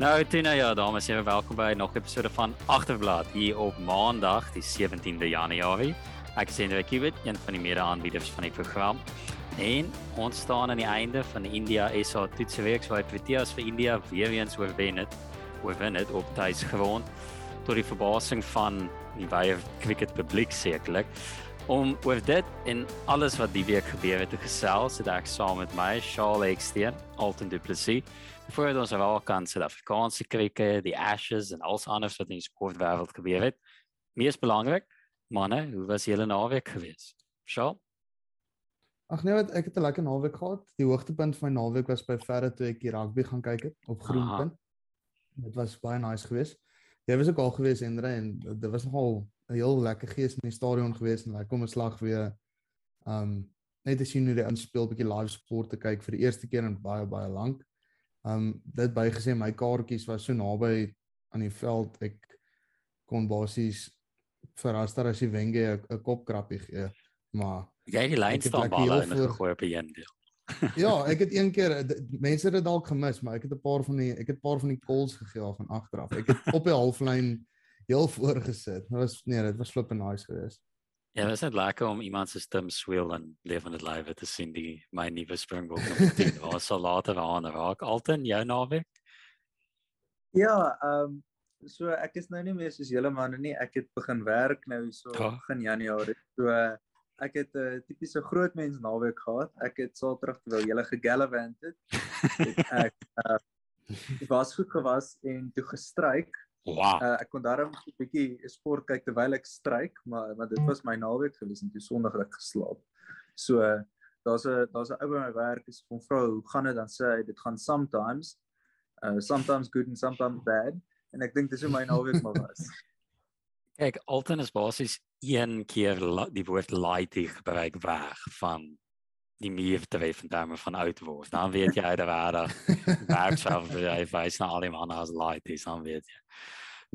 Nou, Tina, ja, dames en here, welkom by nog 'n episode van Agterblad hier op Maandag, die 17de Januarie. Ek is Hendrik Kubit, een van die mede-aanbieders van die program. En ons staan aan die einde van die India SA toetsweek, waar Proteas vir India weer eens oorwen het. Oorwen het op tuisgrond tot die verbasing van die baie cricket publiek sekerlik. Om oor dit en alles wat die week gebeur het te gesels, het ek saam met my Charles Eksteen, Alton Du Plessis, voor ons wel kan Suid-Afrikaanse krieke, die Ashes en alles anders wat in die sportwêreld gebeur het. Mees belangrik, manne, hoe was julle naweek gewees? Charles Ag nee, wat ek het 'n lekker naweek gehad. Die hoogtepunt van my naweek was by verre toe ek die rugby gaan kyk het op Groenpunt. Dit was baie nice geweest. Jy was ook al geweest Endre en dit was nogal 'n heel lekker gees in die stadion geweest en lekker om 'n slag weer um net te sien hoe die inspel bietjie live sport te kyk vir die eerste keer in baie baie lank. Um dit bygesê my kaartjies was so naby aan die veld ek kon basies verraster as die wenge 'n kopkrappie gee. Maar jy die lyn staan baie in gegooi op 'n een deel. ja, ek het een keer mense het dit dalk gemis, maar ek het 'n paar van die ek het 'n paar van die calls gegee van agteraf. Ek het op die halflyn heel voorgesit. Dit was nee, dit was flip nice geweest. Ja, dit is net lekker om iemand se stem sweel en lewende live te sien die my nuwe Springbok op die was so later aan raak. Alton, jou naweek? Ja, ehm um, so ek is nou nie meer soos julle manne nie. Ek het begin werk nou so oh. begin Januarie. So ek het 'n uh, tipiese groot mens naweek gehad. Ek het Saterdag terwyl jy gegallivant het, het ek uh, was goed gewas en toe gestryk. Wow. Uh, ek kon daarom 'n bietjie sport kyk terwyl ek stryk, maar maar dit was my naweek gewees en toe Sondag het ek geslaap. So uh, daar's 'n daar's 'n ou by my werk is van vrou, hoe gaan dit dan sê hy dit gaan sometimes uh sometimes good and sometimes bad en ek dink dis hoe my naweek maar was. Kyk, Alton is basies een keer die woord laity gebruik weg van die meefde van terme van oud word. Dan weet jy dat waar werk self vir jy wys na al die manne as laity, dan weet jy.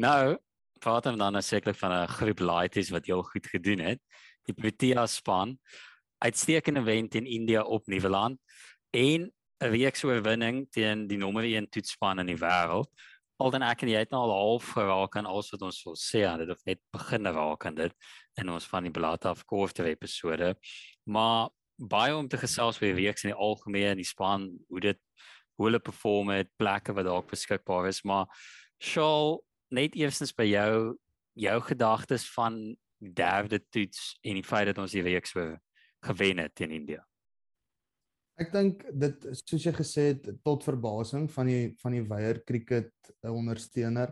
Nou, praat dan dan sekerlik van 'n groep laities wat heel goed gedoen het. Die Protea span uitstekende wen teen India op Nieuweland en 'n week se oorwinning teen die nommer 1 toetsspan in die wêreld. Al dan ek en jy het nou al half geraak aan alles wat ons wil sê aan dit of net begin raak aan dit in ons van die blad af korte episode. Maar baie om te gesels oor die week in die algemeen die span hoe dit hoe hulle perform het plekke wat dalk beskikbaar is maar sal net eerstens by jou jou gedagtes van derde toets en die feit dat ons die week so gewen het teen India. Ek dink dit soos jy gesê het tot verbasing van die van die weier cricket ondersteuner.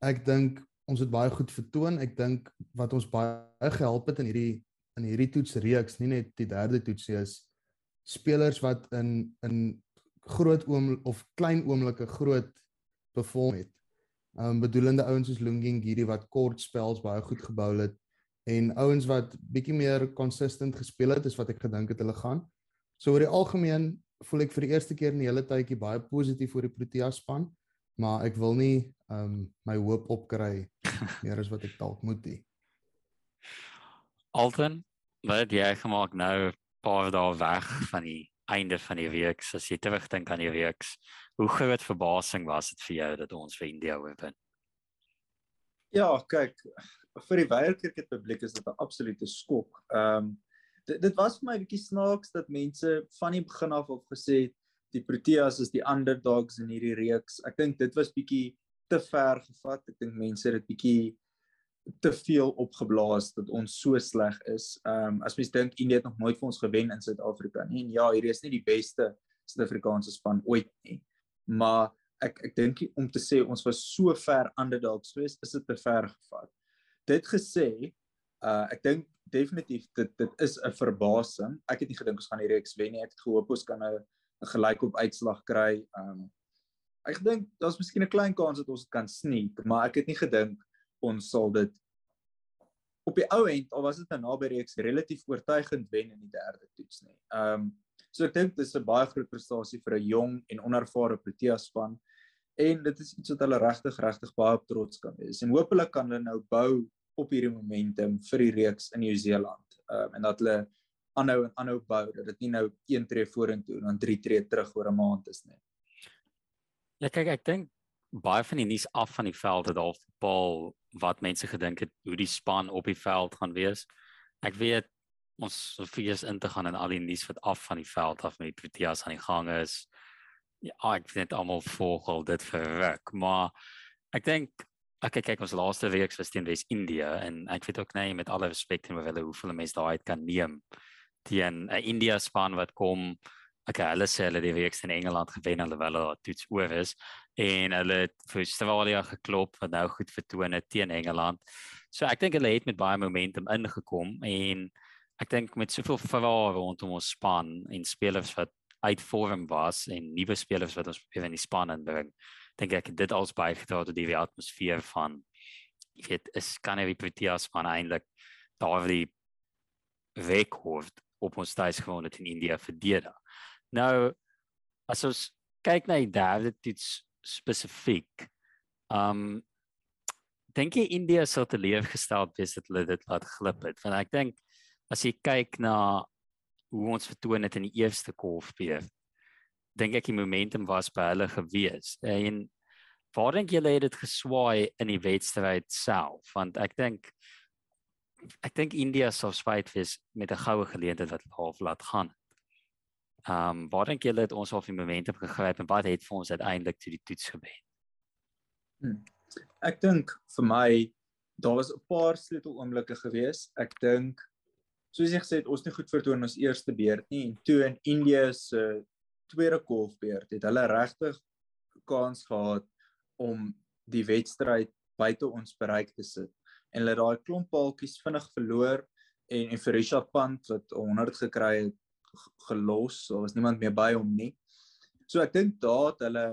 Ek dink ons het baie goed vertoon. Ek dink wat ons baie gehelp het in hierdie in hierdie toetsreeks, nie net die derde toetsie is spelers wat in in groot oom of klein oomblikke groot perform het. Um bedoelende ouens soos Lunging Giri wat kort spels baie goed gebou het en ouens wat bietjie meer consistent gespeel het, is wat ek gedink het hulle gaan. So oor die algemeen voel ek vir die eerste keer in die hele tydjie baie positief oor die Protea span, maar ek wil nie um my hoop opkry meer as wat ek dalk moet hê. Alton, wat jy gemaak nou paar dae weg van die einde van die week, as jy terugdink aan die week, hoe groot verbasing was dit vir jou dat ons vir India wen? Ja, kyk, vir die wêreldkriket publiek is dit 'n absolute skok. Ehm um, dit, dit was vir my 'n bietjie snaaks dat mense van die begin af op gesê het die Proteas is die underdogs in hierdie reeks. Ek dink dit was bietjie te ver gevat. Ek dink mense het dit bietjie te veel opgeblaas dat ons so sleg is. Ehm um, as mens dink India het nog nooit vir ons gewen in Suid-Afrika nie. En ja, hierdie is nie die beste Suid-Afrikaanse span ooit nie. Maar ek ek dink om te sê ons was so ver underdogs geweest, is dit te ver gevat. Dit gesê, uh ek dink definitief dit dit is 'n verbasing. Ek het nie gedink ons gaan die reeks wen nie. Ek het gehoop ons kan 'n gelykop uitslag kry. Um ek dink daar's miskien 'n klein kans dat ons dit kan sneak, maar ek het nie gedink ons sal dit op die ou end al was dit 'n naby reeks relatief oortuigend wen in die derde toets nie. Um so ek dink dis 'n baie groot prestasie vir 'n jong en onervare Protea span en dit is iets wat hulle regtig regtig baie trots kan wees. En hopelik kan hulle nou bou op hierdie momentum vir die reeks in Nieu-Seeland. Ehm um, en dat hulle aanhou en aanhou bou dat dit nie nou een tree vorentoe en dan drie tree terug oor 'n maand is nie. Ja kyk ek dink baie van die nuus af van die veld het al bepaal wat mense gedink het hoe die span op die veld gaan wees. Ek weet ons fees in te gaan en al die nuus wat af van die veld af met Proteas aan die gang is. Ja, ek vind almal volg dit verruk, maar ek dink ek kyk ons laaste week was teen Wes-Indië en ek weet ook nee met alle respek en hoeveel hoeveel mense daai kan neem teen 'n India span wat kom okay, hulle sê hulle die week in Engeland gewen hulle wel daar toets oor is en hulle het vir Australië geklop wat nou goed vertoon het teen Engeland. So ek dink hulle het met baie momentum ingekom en ek dink met soveel vrae rondom ons span en spelers wat uit vorm was en nuwe spelers wat ons probeer in die span inbring, dink ek dit als bygedra tot die atmosfeer van jy weet is kan hy Proteas van eintlik daar die rekord op ons tuisgrond in India verdedig. Nou as ons kyk na die derde toets spesifiek, um dink jy India sou te leef gestel wees dat hulle dit laat glip het? Want ek dink as jy kyk na hoe ons vertoon het in die eerste kolfbeer, dink ek die momentum was by hulle gewees. En waar dink julle het dit geswaai in die wedstryd self? Want ek dink ek dink India sou spyt wees met 'n goue geleentheid wat half laat gaan. Ehm um, waar dink julle het ons al die momentum gegryp en wat het vir ons uiteindelik toe die toets gebeur? Hmm. Ek dink vir my daar was 'n paar sleutel oomblikke gewees. Ek dink soos jy gesê het ons het nie goed vertoon ons eerste beurt nie en toe in Indië se tweede golfbeurt het hulle regtig kans gehad om die wedstryd buite ons bereik te sit. En hulle daai klomp paaltjies vinnig verloor en en vir Richard Pant wat 100 gekry het gelos, daar was niemand meer by hom nie. So ek dink daar het hulle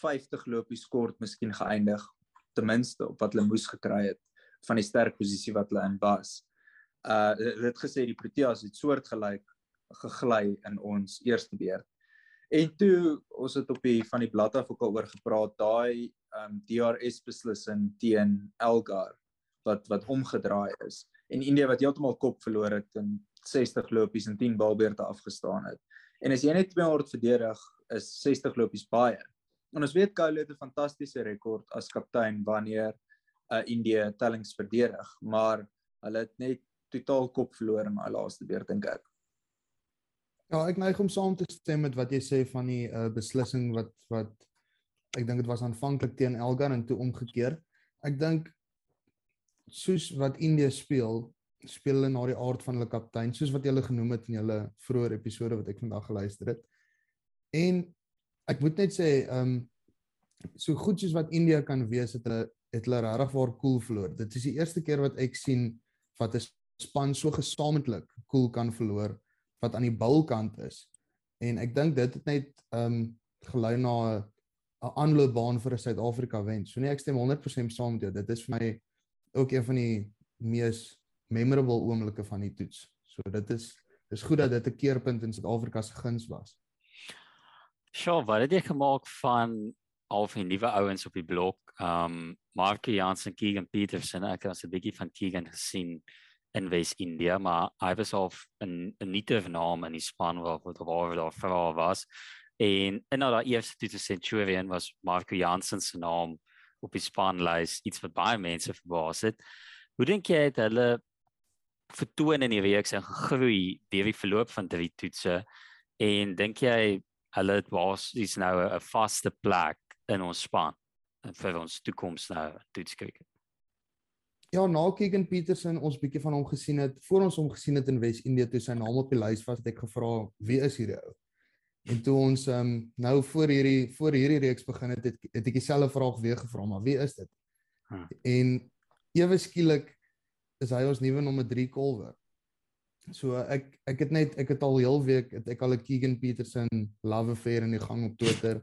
50 lopies kort miskien geëindig ten minste op wat hulle moes gekry het van die sterk posisie wat hulle in was. Uh dit gesê die Proteas het soortgelyk gegly in ons eerste beurt. En toe ons het op die van die blad af ook al oor gepraat daai um DRS beslissing teen Elgar wat wat omgedraai is en India wat heeltemal kop verloor het en 60 lopies en 10 balbeurte afgestaan het. En as jy net 200 verdedig, is 60 lopies baie. En ons weet Kohli het 'n fantastiese rekord as kaptein wanneer 'n uh, Indië tellings verdedig, maar hulle het net totaal kop verloor in daai laaste beurt dink ek. Ja, ek neig om saam te stem met wat jy sê van die uh, beslissing wat wat ek dink dit was aanvanklik teen Elgar en toe omgekeer. Ek dink soos wat Indië speel, speel hulle na die aard van hulle kaptein soos wat jy hulle genoem het in julle vroeë episode wat ek vandag geluister het. En ek moet net sê, ehm um, so goed soos wat India kan wees het hulle het hulle regtig waar cool verloor. Dit is die eerste keer wat ek sien wat 'n span so gesamentlik cool kan verloor wat aan die bulkant is. En ek dink dit het net ehm um, gelei na 'n aanloopbaan vir 'n Suid-Afrika wen. So nee, ek stem 100% saam met jou. Dit is vir my ook een van die mees memorable oomblikke van die toets. So dit is dis goed dat dit 'n keerpunt in Suid-Afrika se guns was. Sjoe, wat het jy gemaak van al die nuwe ouens op die blok? Um Mark Jansen, Keegan Peterson, ek het 'n bietjie van Keegan gesien in Wes-India, maar hy was al 'n 'n nuwe naam in die span wat wat waar daar vir was. En in daai eerste toets Centurion was Mark Jansen se naam op die spanlys, iets wat baie mense verbaas het. Hoe dink jy het hulle vertoon in die reeks en gegroei deur die verloop van drie toetse en dink jy hulle het was is nou 'n vaste plek in ons span vir ons toekoms nou toetskrik. Ja, na Keegan Peterson ons bietjie van hom gesien het, voor ons hom gesien het in Wes-Indië toe sy naam op die lys was, het ek gevra wie is hierdie ou? En toe ons um, nou voor hierdie voor hierdie reeks begin het, het, het ek dieselfde vraag weer gevra, maar wie is dit? Huh. En ewe skielik is hy ons nuwe nommer 3 kolwer. So ek ek het net ek het al heel week het ek al 'n Keegan Peterson love affair in die gang op Twitter.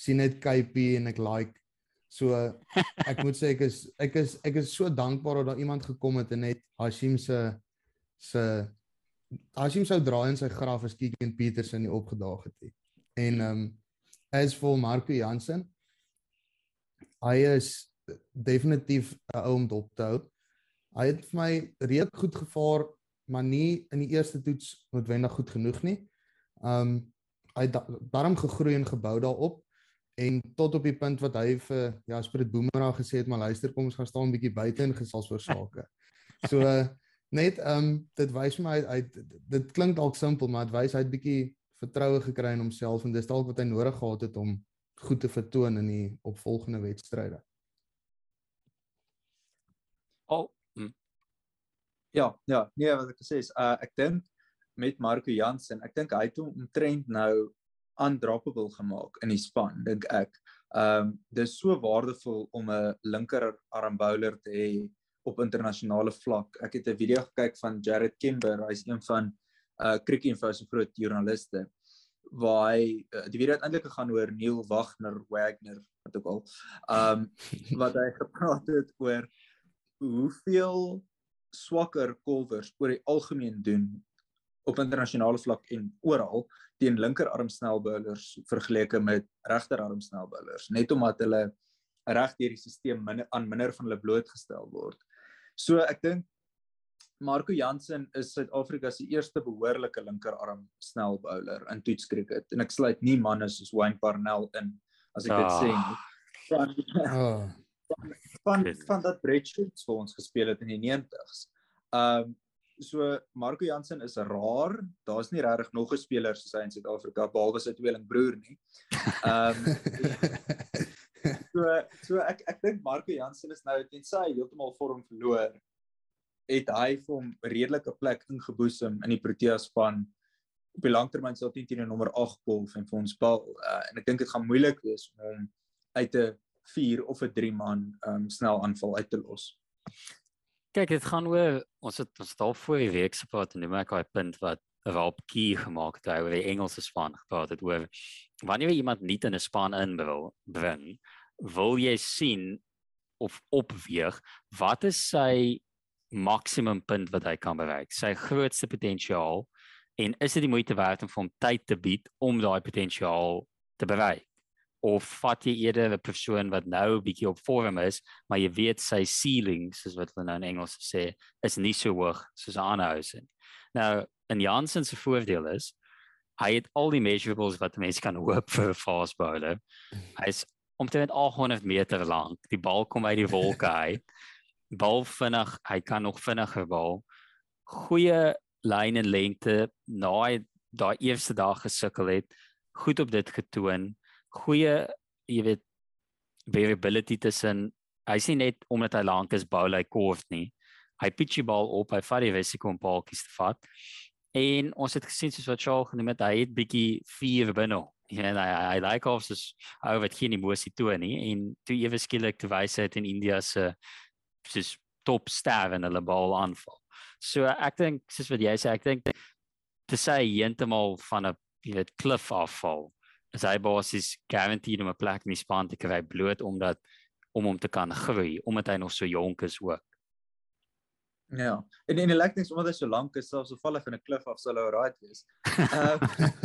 sien net KP en ek like. So ek moet sê ek is ek is ek is so dankbaar dat daar iemand gekom het en net Hashim se se Hashim sou draai in sy graf as Keegan Peterson nie opgedaag het nie. En ehm um, as vir Marco Jansen hy is definitief 'n ou om dop te hou. Hy het vir my redelik goed gevaar, maar nie in die eerste toets noodwendig goed genoeg nie. Um hy het daarom gegroei en gebou daarop en tot op die punt wat hy vir Jasper het Boomerang gesê het maar luister kom ons gaan staan 'n bietjie buite en gesels oor sake. So net ehm um, dit wys my hy, hy dit klink dalk simpel maar dit wys hy het bietjie vertroue gekry in homself en dis dalk wat hy nodig gehad het om goed te vertoon in die opvolgende wedstryde. Oh, hm. Ja, ja, nee wat ek gesê is uh ek dink met Marco Jansen, ek dink hy het hom omtrent nou undroppable gemaak in die span, dink ek. Ehm um, dis so waardevol om 'n linker arm bowler te hê op internasionale vlak. Ek het 'n video gekyk van Jared Kimber, hy's een van uh Cricket Info se groot joernaliste waar hy uh, die video het eintlik gegaan oor Neil Wagner Wagner wat ook al. Ehm um, wat hy gepraat het oor hoeveel swakker kolvers oor die algemeen doen op internasionale vlak en oral teen linkerarm snelbowlers vergeleke met regterarm snelbowlers net omdat hulle reg deur die stelsel minder aan minder van hulle blootgestel word. So ek dink Marco Jansen is Suid-Afrika se eerste behoorlike linkerarm snelbowler in toetskriket en ek sluit nie manne soos Wayne Parnell in as ek dit sê nie. Van, oh. van van van dat Shoots vir ons gespeel het in die 90s. Um so Marco Jansen is raar. Daar's nie regtig nog 'n speler soos hy in Suid-Afrika behalwe sy tweelingbroer nie. Um so so ek ek dink Marco Jansen is nou tensy hy heeltemal vorm verloor het hy vir hom redelike plek ingeboesem in die Protea span op die langtermyn sal teen teen nommer 8 golf en vir ons bal uh, en ek dink dit gaan moeilik wees om hom uit 'n 4 of 'n 3 man um, snel aanval uit te los. Kyk, dit gaan oor ons het ons daar voor die week praat en nou maak hy punt wat Rob Key gemaak het oor die Engelse span gepraat het oor wanneer jy iemand nie in 'n span in wil bring, wil jy sien of opweeg wat is sy maksimum punt wat hy kan bereik, sy grootste potensiaal en is dit die moeite werd om hom tyd te bied om daai potensiaal te bereik? Of vat jy eerder 'n persoon wat nou 'n bietjie op vorm is, maar jy weet sy ceiling, soos wat hulle nou in Engels sê, is nie so hoog soos Arnhuisen. Nou, in Jansen se voordeel is hy het al die measurables wat mense kan hoop vir 'n fast bowler. Hy's omtrent 800 meter lank. Die bal kom uit die wolke uit bal vinnig, hy kan nog vinniger bal. Goeie lyn en lengte na hy daai eerste dag gesukkel het, goed op dit getoon. Goeie, jy weet, variability tussen hy's nie net omdat hy lank is bou hy kort nie. Hy pitch die bal op, hy vat die risiko om paaltjies te vat. En ons het gesien soos wat Charles genoem het, hy het bietjie vier binne. Ja, hy hy like of soos ou wat geen emosie toon nie en toe ewe skielik te wys het in India se soos top ster in hulle bal aanval. So ek dink soos wat jy sê, ek dink te sê heeltemal van 'n jy weet klif afval. As hy basies guaranteed om 'n plek in die span te kry bloot omdat om hom te kan groei, omdat hy nog so jonk is ook. Ja. En en die leknings omdat hy so lank is, selfs of vallig in 'n klif af sal hy right wees. Uh,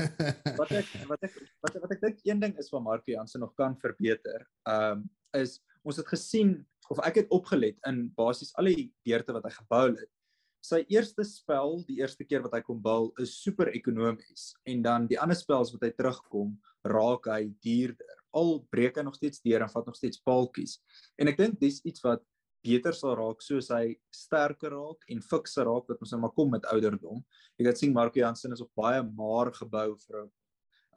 wat ek wat ek wat ek, wat ek dink een ding is wat Marco Jansen nog kan verbeter, ehm um, is ons het gesien of ek het opgelet in basies al die beurte wat hy gebou het. Sy eerste spel, die eerste keer wat hy kom bal, is super ekonomies en dan die ander spels wat hy terugkom, raak hy duurder. Al breek hy nog steeds deur en vat nog steeds paaltjies. En ek dink dis iets wat beter sal raak soos hy sterker raak en fikser raak wat ons nou maar kom met ouderdom. Jy kan sien Marco Jansen is op baie maar gebou vir 'n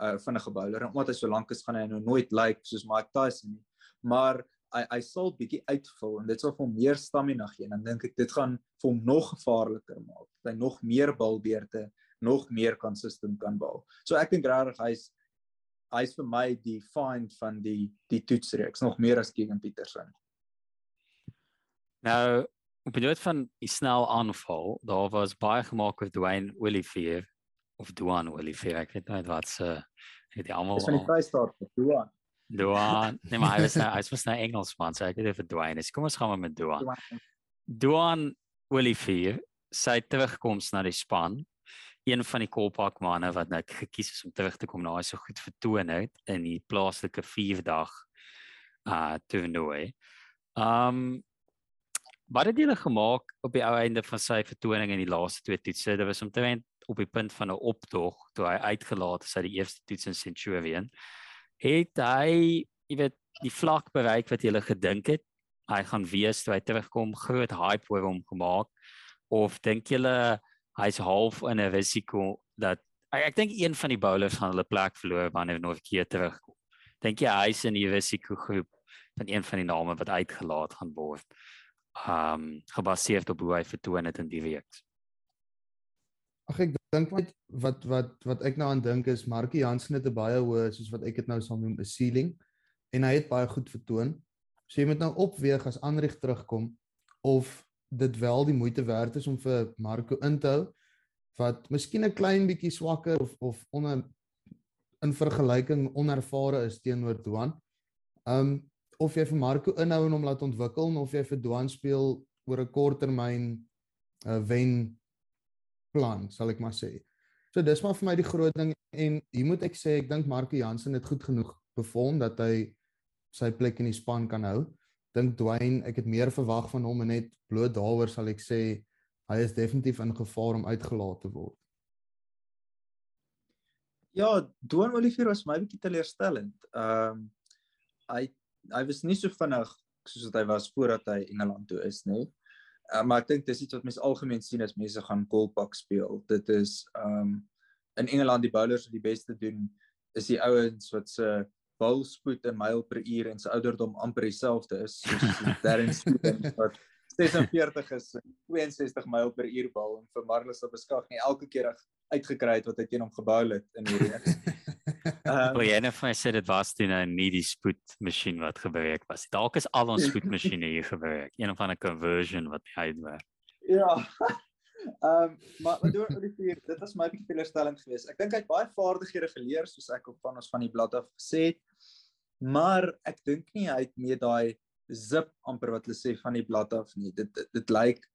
uh, vinnige bowler. Omdat hy so lank is, gaan hy nou nooit lyk like, soos Mike Tyson nie. Maar hy hy sal bietjie uitvul en dit sal vir hom meer stamina gee en dan dink ek dit gaan vir hom nog gevaarliker maak. Hy nog meer balbeerte, nog meer consistent kan bal. So ek dink regtig hy's hy's vir my die find van die die toetsreeks nog meer as Kevin Peterson. Nou, op noot van die snel aanval, daar was baie gemaak met Dwayne Olivier of Duan Olivier, ek weet nie wat se het die almal van die Vrystaat, Duan. Duan, nee maar hy was nou, hy was nou Engelsman, so ek het even Dwayne. Kom ons gaan maar met Duan. Duan Olivier, sy terugkoms na die span, een van die Kolpak manne wat nou gekies is om terug te kom na hy so goed vertoon het in die plaaslike 4 dag uh toernooi. Um wat het hulle gemaak op die ou einde van sy vertoning in die laaste twee toetse? Dit was omtrent op die punt van 'n optog toe hy uitgelaat is uit die eerste toets in Centurion het hy, jy weet, die vlak bereik wat jy gedink het hy gaan wees toe hy terugkom groot hype oor hom gemaak of dink julle hy's half in 'n risiko dat ek, dink een van die bowlers gaan hulle plek verloor wanneer keer terugkom. Dink jy hy's in die risiko groep van een van die name wat uitgelaat gaan word? Um gebaseer op hoe hy vertoon het in die week. Ag ek dink wat wat wat wat ek nou aan dink is Markie Jansen het 'n baie hoë soos wat ek dit nou sal noem 'n ceiling en hy het baie goed vertoon. So jy moet nou opweeg as Anrich terugkom of dit wel die moeite werd is om vir Marco in te hou wat miskien 'n klein bietjie swakker of of onder in vergelyking onervare is teenoor Duan. Um of jy vir Marco inhou en hom laat ontwikkel of jy vir Duan speel oor 'n kort termyn uh, wen plan, sal ek maar sê. So dis maar vir my die groot ding en hier moet ek sê ek dink Marco Jansen het goed genoeg perform dat hy sy plek in die span kan hou. Dink Dwayne, ek het meer verwag van hom en net bloot daaroor sal ek sê hy is definitief in gevaar om uitgelaat te word. Ja, Dwayne Olivier was my bietjie teleurstellend. Ehm um, hy hy was nie so vinnig soos wat hy was voordat hy Engeland toe is nie. Uh, maar ek dink dis iets wat mense algemeen sien as mense gaan goalpak speel. Dit is ehm um, in Engeland die bowlers wat die beste doen is die ouens wat se balspoed in myl per uur en sy ouderdom amper dieselfde is soos Darren Smith wat 46 is 62 myl per uur bal en vir Marlus op beskag nie elke keer uitgekry het wat hy teen hom gebou het in die reeks. Um, ja, net vir sê dit was dit nou nie die spoedmasjien wat gebruik was. Dalk is al ons spoedmasjiene hier gebruik. Een of ander conversion wat hy uitwerk. Ja. Ehm um, maar wat doen Olivier? Dit was my bietjie teleurstellend geweest. Ek dink hy het baie vaardighede geleer soos ek op van ons van die blad af gesê het. Maar ek dink nie hy het meer daai zip amper wat hulle sê van die blad af nie. Dit dit, dit lyk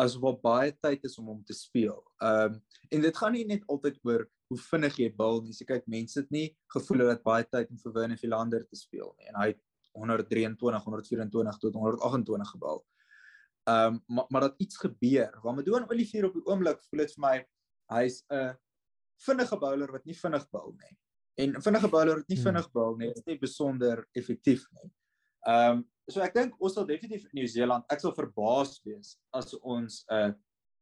asof daar baie tyd is om hom te speel. Ehm um, en dit gaan nie net altyd oor hoe vinnig jy bil nie. Jy kyk mense het nie gevoel dat baie tyd om vir Werner Philander te speel nie en hy het 123, 124 tot 128 gebal. Ehm um, maar maar dat iets gebeur. Wat met Doan Olivier op die oomblik voel dit vir my hy's 'n vinnige bowler wat nie vinnig bil nie. En 'n vinnige bowler wat nie hmm. vinnig bil nie, is nie besonder effektief nie. Ehm um, so ek dink ons sal definitief in Nieu-Seeland, ek sal verbaas wees as ons 'n uh,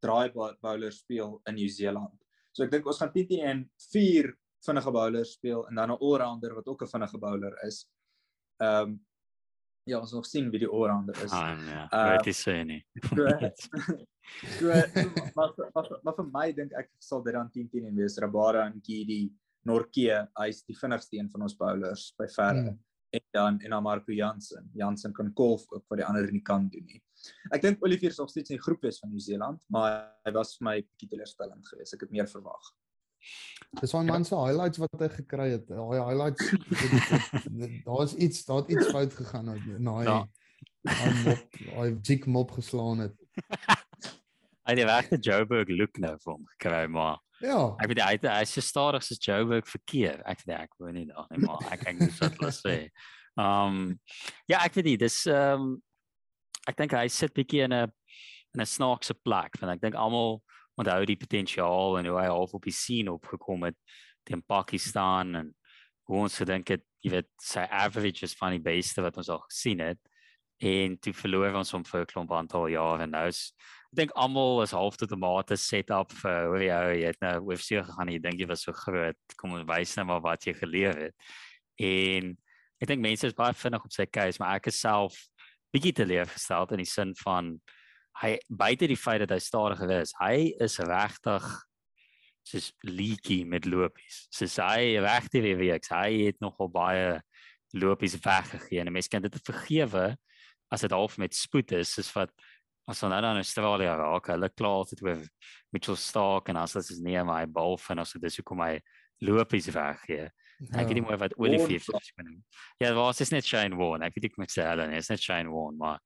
draai bowler speel in Nieu-Seeland. So ek dink ons gaan 10 en 4 vinnige bowlers speel en dan 'n all-rounder wat ook 'n vinnige bowler is. Ehm um, ja, ons nog sien wie die all-rounder is. Ah ja, weet jy sê nie. So, maar maar maar vir my dink ek sal dit dan 10 10 en wees Rabada en Gidi Norke, hy's die vinnigste een van ons bowlers by verre. Hmm. En dan en dan Marco Jansen. Jansen kan golf ook wat die ander nie kan doen nie. Ek dink Olivier is nog steeds in die groep wees van Nieu-Seeland, maar hy was vir my bietjie teleurstellend geweest. Ek het meer verwag. Dis van man se highlights wat hy gekry het. Daai highlights daar's iets, daar't iets fout gegaan nou. Naai. Ja. Hy mop, hy dik mop geslaan het. Hy het regte Joburg look nou vir hom gekry maar. Ja. Ek weet hy hy is so stadig soos Joburg verkeer. Ek weet ek weet nie daar nie maar ek kyk net wat hulle sê. Um ja, ek weet dit dis um ek dink hy sit bietjie in 'n in 'n snaakse plek want ek dink almal onthou die potensiaal en hoe hy half op die scene opgekom het teen Pakistan en hoe ons gedink het jy weet sy average is van die beste wat ons al gesien het en toe verloor ons hom vir 'n klomp aantal jare nou is ek dink almal is half tot 'n mate set up vir hoe jy het nou UFC gegaan jy dink jy was so groot kom ons wys nou maar wat jy geleer het en ek dink mense is baie vinnig op sy case maar ek is self bietjie teleurgesteld in die sin van hy buite die feit dat hy stadiger is, hy is regtig soos leaky met lopies. Soos hy regtig weer. Hy het nogal baie lopies weggegee en mense kan dit vergewe as dit half met spoed is, soos wat as hulle nou in Australië raak, hulle klaar dit oor Mitchell Stark en as dit is nie my bal van as dit is hoekom hy lopies weggee. Ja. Ek weet nie mooi wat Olivier sê. Ja, was is net Shane Warne. Ek weet ek moet sê hulle, is net Shane Warne, maar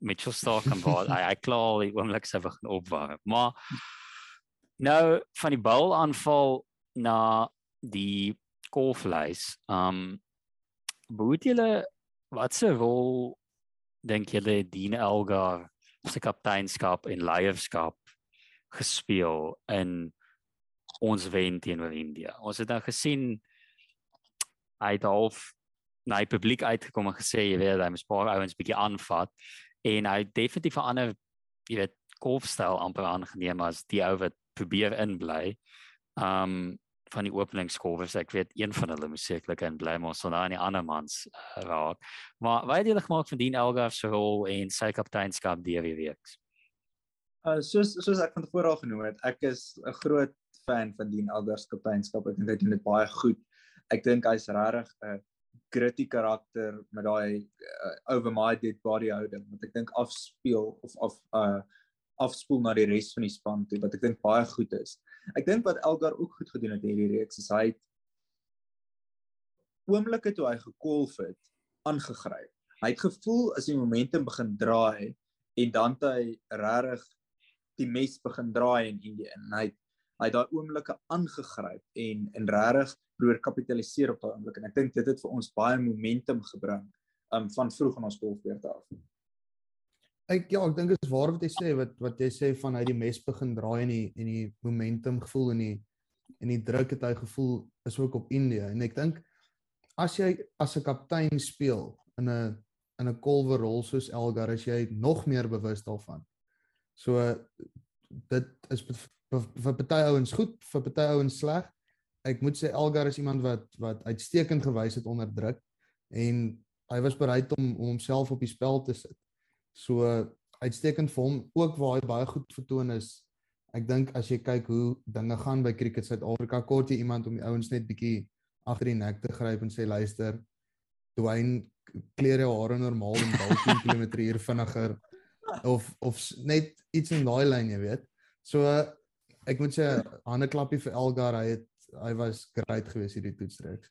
Mitchell Stark en Baal. hy hy klaar die oomblik se begin opwarm. Maar nou van die bal aanval na die golflys. Um moet julle wat se rol dink julle Dean Elgar se kapteinskap en leierskap gespeel in ons wen teenoor India. Ons het nou gesien hy het half na die publiek uitgekom en gesê jy weet hy moet paar ouens bietjie aanvat en hy het definitief 'n ander jy weet golfstyl amper aangeneem as die ou wat probeer inbly. Um van die openingskolwers ek weet een van hulle moes sekerlik in bly maar so daai ander mans uh, raak. Maar wat het jy gemaak van Dean Elgar se rol en sy kapteinskap die weeks? Uh soos soos ek van tevore al genoem het, ek is 'n groot fan van Dean Elgar se kapteinskap. Ek dink hy doen dit baie goed. Ek dink hy's regtig 'n gritty karakter met daai uh, over my dead body houding wat ek dink afspeel of of uh afspoel na die res van die span toe wat ek dink baie goed is. Ek dink wat Elgar ook goed gedoen het hierdie reeks is hy oomblikke toe hy gekolf het aangegryp. Hy het gevoel as die momentum begin draai en dan het hy regtig die mes begin draai in Indië en hy het hy het daai oomblikke aangegryp en en regtig probeer kapitaliseer op daai oomblik en ek dink dit het vir ons baie momentum gebring um van vroeg in ons golfbeurt af. Ek ja, ek dink dit is waar wat jy sê wat wat jy sê van hy die mes begin draai en die en die momentum gevoel en die en die druk het hy gevoel is ook op India en ek dink as jy as 'n kaptein speel in 'n in 'n kolwer rol soos Elgar as jy nog meer bewus daarvan. So dit is vir party ouens goed, vir party ouens sleg. Ek moet sê Elgar is iemand wat wat uitstekend gewys het onder druk en hy was bereid om om homself op die spel te sit. So uitstekend vir hom ook waar hy baie goed vertoon is. Ek dink as jy kyk hoe dinge gaan by Cricket Suid-Afrika, kort jy iemand om die ouens net bietjie agter die nek te gryp en sê luister, Dwayne kleer jou hare normaal en dalk 10 km/h vinniger of of net iets in daai lyn, jy weet. So ek moet sê hande klappie vir Elgar, hy het hy was great geweest hierdie toetsreeks.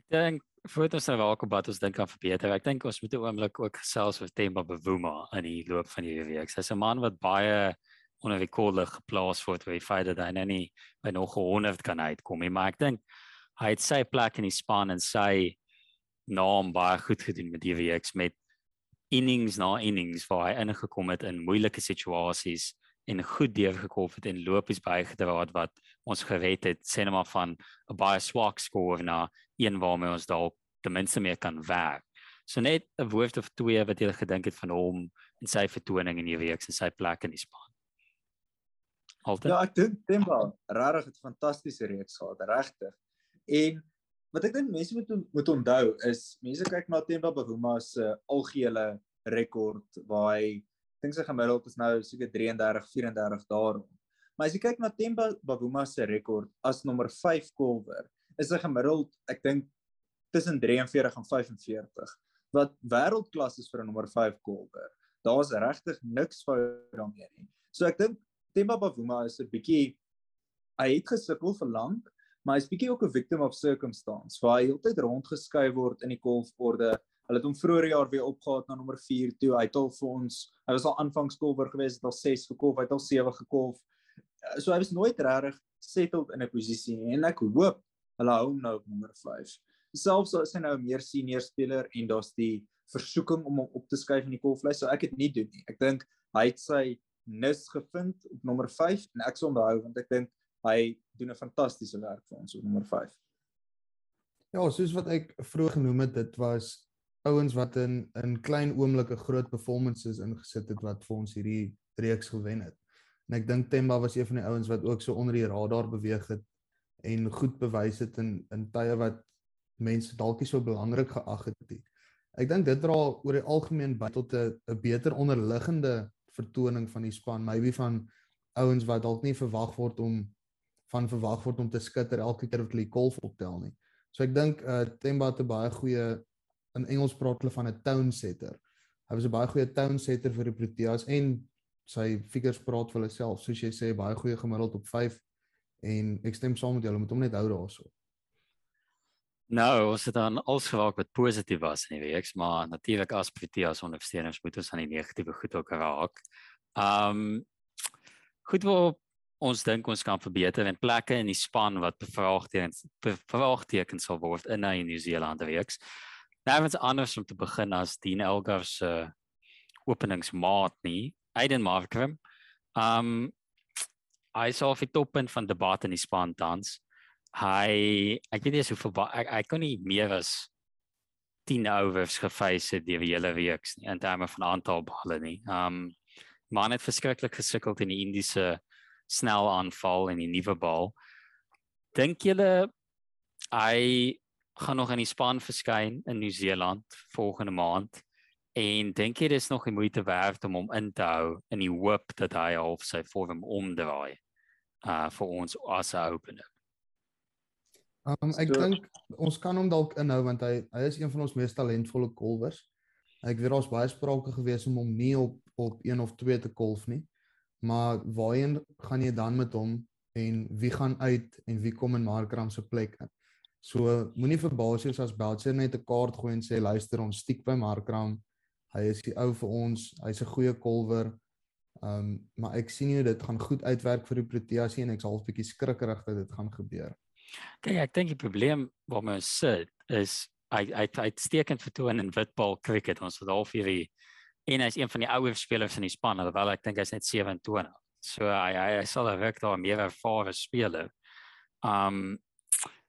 Ek dink voordat ons nou welkom wat ons dink aan verbeter. Ek dink ons moet 'n oomblik ook gesels oor Themba Bavuma in die loop van hierdie week. Hy's 'n man wat baie onrekordig geplaas word by feit dat hy nou nie by nog 100 kan uitkom nie, maar ek dink hy het sy plek in die span en sy naam baie goed gedoen met die week met innings na innings waar hy ingekom het in moeilike situasies en goed deurgekom het en lopies bygedra het wat ons gered het sê net maar van 'n baie swak score na een waarmee ons dalk ten minste meer kan werk. So net 'n woord of twee wat jy gedink het van hom en sy vertoning in hierdie week en sy plek in die span. Altyd. Ja, ek dink Temba regtig 'n fantastiese reeks gehad, regtig. En wat ek dink mense moet moet onthou is mense kyk na Temba Bavuma se algehele rekord waar hy dink sy gemiddeld is nou seker 33 34 daarom. Maar as jy kyk na Temba Bavuma se rekord as nommer 5 kolwer, is hy gemiddeld ek dink tussen 43 en 45 wat wêreldklas is vir 'n nommer 5 kolwer. Daar's regtig niks fout daarmee nie. So ek dink Temba Bavuma is 'n bietjie hy het gesukkel vir lank, maar hy's bietjie ook 'n victim of circumstance. Waar hy heeltyd rondgeskuif word in die golforde Hulle het hom vroeër jaar weer opgehaat na nommer 4 toe. Hy het al vir ons, hy was al aanvangskolwer geweest, het al 6 gekolf, hy het al 7 gekolf. Eh, so hy was nooit regtig settled in 'n posisie nie en ek hoop hulle hou hom nou op nommer 5. Selfs as hy nou 'n meer senior speler en daar's die versoeking om hom op te skuif in die kolflys, so ek het nie doen nie. Ek dink hy het sy nis gevind op nommer 5 en ek sou hom behou want ek dink hy doen 'n fantastiese werk vir ons op nommer 5. Ja, soos wat ek vroeër genoem het, dit was ouens wat in in klein oomblikke groot performances ingesit het wat vir ons hierdie reeks gewen het. En ek dink Temba was een van die ouens wat ook so onder die radar beweeg het en goed bewys het in in tye wat mense dalk nie so belangrik geag het nie. Ek dink dit dra oor die algemeen by tot 'n 'n beter onderliggende vertoning van die span, maybe van ouens wat dalk nie verwag word om van verwag word om te skitter elke keer wat hulle die golf optel nie. So ek dink uh Temba het 'n baie goeie in Engels praat hulle van 'n tone setter. Hy was 'n baie goeie tone setter vir die Proteas en sy figures praat vir hulle self. Soos jy sê, baie goeie gemiddeld op 5 en ek stem saam met julle, moet hom net hou daarso. Nou, ons het dan als geraak wat positief was in die week, maar natuurlik as Proteas ondersteuners moet ons aan die negatiewe goed ook raak. Um goed waar ons dink ons kan verbeter en plekke in die span wat bevraagtekens bevraagtekens sal word in New Zealand reeks. Nervens anders om te begin as Dean Elgar se uh, openingsmaat nie, Aiden Markram. Um hy is al op toppunt van debat in die span tans. hy ek weet nie hoe veel ek, ek kon nie meer as 10 overs gefeis het die hele week nie in terme van aantal balle nie. Um man het verskriklik gesukkel in die Indiese snel aanval en die nuwe bal. Dink julle hy gaan nog in die span verskyn in Nieu-Seeland volgende maand? En dink jy dis nog die moeite werd om hom in te hou in die hoop dat hy half sy vorm omdraai uh vir ons as 'n opener? Um ek so, dink ons kan hom dalk inhou want hy hy is een van ons mees talentvolle kolwers. Ek weet daar's baie sprake gewees om hom nie op op 1 of 2 te kolf nie. Maar waarheen gaan jy dan met hom en wie gaan uit en wie kom in Markram se plek in? So moenie verbaas wees as Belcher net 'n kaart gooi en sê luister ons stiek by Markram. Hy is die ou vir ons. Hy's 'n goeie kolwer. Um maar ek sien nie dit gaan goed uitwerk vir die Proteas en ek's half bietjie skrikkerig dat dit gaan gebeur. Kyk, ek dink die probleem waarmee ons sit is hy hy hy uitstekend vertoon in witbal cricket. Ons het al vir die en hy's een van die ouer spelers in die span, alhoewel ek dink hy's net 27. So hy hy, sal werk daar meer ervare speler. Um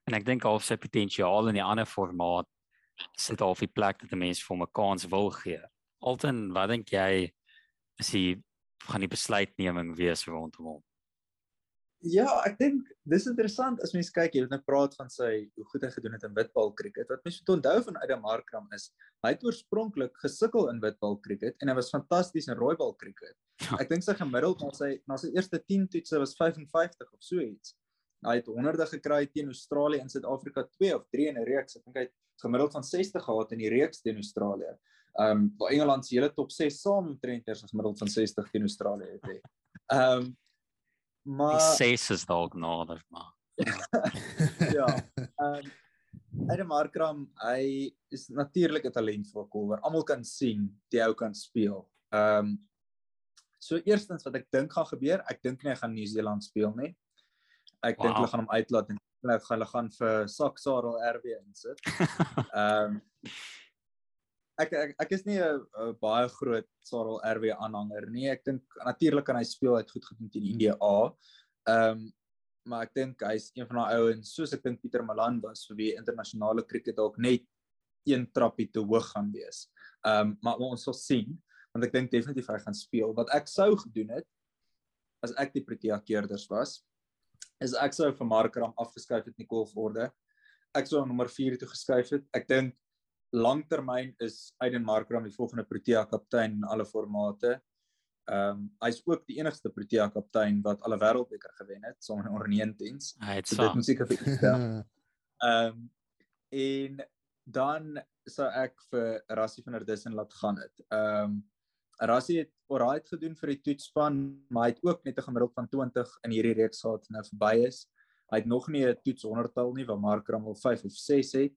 en ek dink al sy potensiaal in die ander formaat sit al die plek dat die mense vir hom 'n kans wil gee. Alton, wat dink jy is die gaan die besluitneming wees rondom hom? Ja, ek dink dis interessant as mens kyk, jy het net praat van sy hoe goed hy gedoen het in witbal cricket. Wat mens moet onthou van Adam Markram is, hy het oorspronklik gesukkel in witbal cricket en hy was fantasties in rooibal cricket. Ja. Ek dink sy gemiddeld na sy na sy eerste 10 toetse was 55 of so iets. Hy het honderde gekry teen Australië en Suid-Afrika 2 of 3 in 'n reeks. Ek dink hy het gemiddeld van 60 gehad in die reeks teen Australië. Ehm um, waar Engeland se hele top 6 saam omtrent eers gemiddeld van 60 teen Australië het. Ehm um, Maar ses is dalk nader maar. ja. Ehm um, Adam Markram, hy is natuurlik 'n talentvolle kolwer. Almal kan sien die ou kan speel. Ehm um, so eerstens wat ek dink gaan gebeur, ek dink nie hy gaan Nieu-Seeland speel nie. Ek wow. dink hulle gaan hom uitlaat en hulle gaan hulle gaan vir Saksarel RW insit. Ehm um, ek ek ek is nie 'n baie groot Sarel RW aanhanger nie. Ek dink natuurlik kan hy speel uit goed gedoen teen India A. Ehm um, maar ek dink hy's een van daai ouens soos ek dink Pieter Malan was vir wie internasionale kriket dalk net een trappie te hoog gaan wees. Ehm um, maar ons sal sien want ek dink definitief hy gaan speel. Wat ek sou gedoen het as ek die Protea keerders was is ek sou vir Markram afgeskuif het in die golforde. Ek sou nommer 4 toe geskuif het. Ek dink langtermyn is Aiden Markram die volgende Protea kaptein in alle formate. Ehm um, hy's ook die enigste Protea kaptein wat alle wêreldbeker gewen het saam met. Hy het so dit moet seker vir Ehm um, en dan sou ek vir Rassie van der Dussen laat gaan het. Ehm um, Rassie het alright gedoen vir die toetsspan, maar hy het ook net 'n gemiddeld van 20 in hierdie reeks gehad nou verby is. Hy het nog nie 'n toets 100tal nie, waar Markram al 5 of 6 het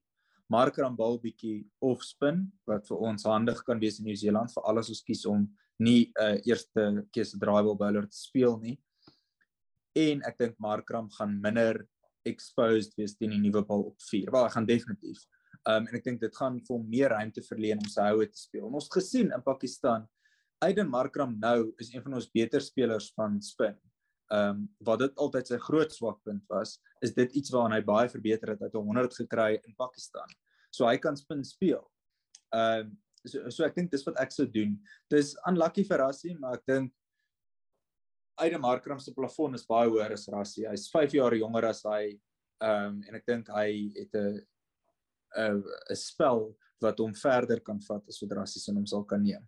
marker aan bal bietjie off spin wat vir ons handig kan wees in Nieu-Seeland vir alles ons kies om nie 'n uh, eh, eerste keuse driveball bowler te speel nie. En ek dink Markram gaan minder exposed wees teen die nuwe bal op 4. Wel, hy gaan definitief. Um en ek dink dit gaan vir hom meer ruimte verleen om sy houe te speel. En ons gesien in Pakistan, Aiden Markram nou is een van ons beter spelers van spin ehm um, wat dit altyd sy groot swakpunt was, is dit iets waaraan hy baie verbeter het. Hy het 100 gekry in Pakistan. So hy kan spin speel. Ehm um, so so ek dink dis wat ek sou doen. Dis unlucky vir Rassie, maar ek dink Aiden Markram se plafon is baie hoër as Rassie. Hy's 5 jaar jonger as hy. Ehm um, en ek dink hy het 'n 'n 'n spel wat hom verder kan vat as wat Rassie se hom sal kan neem.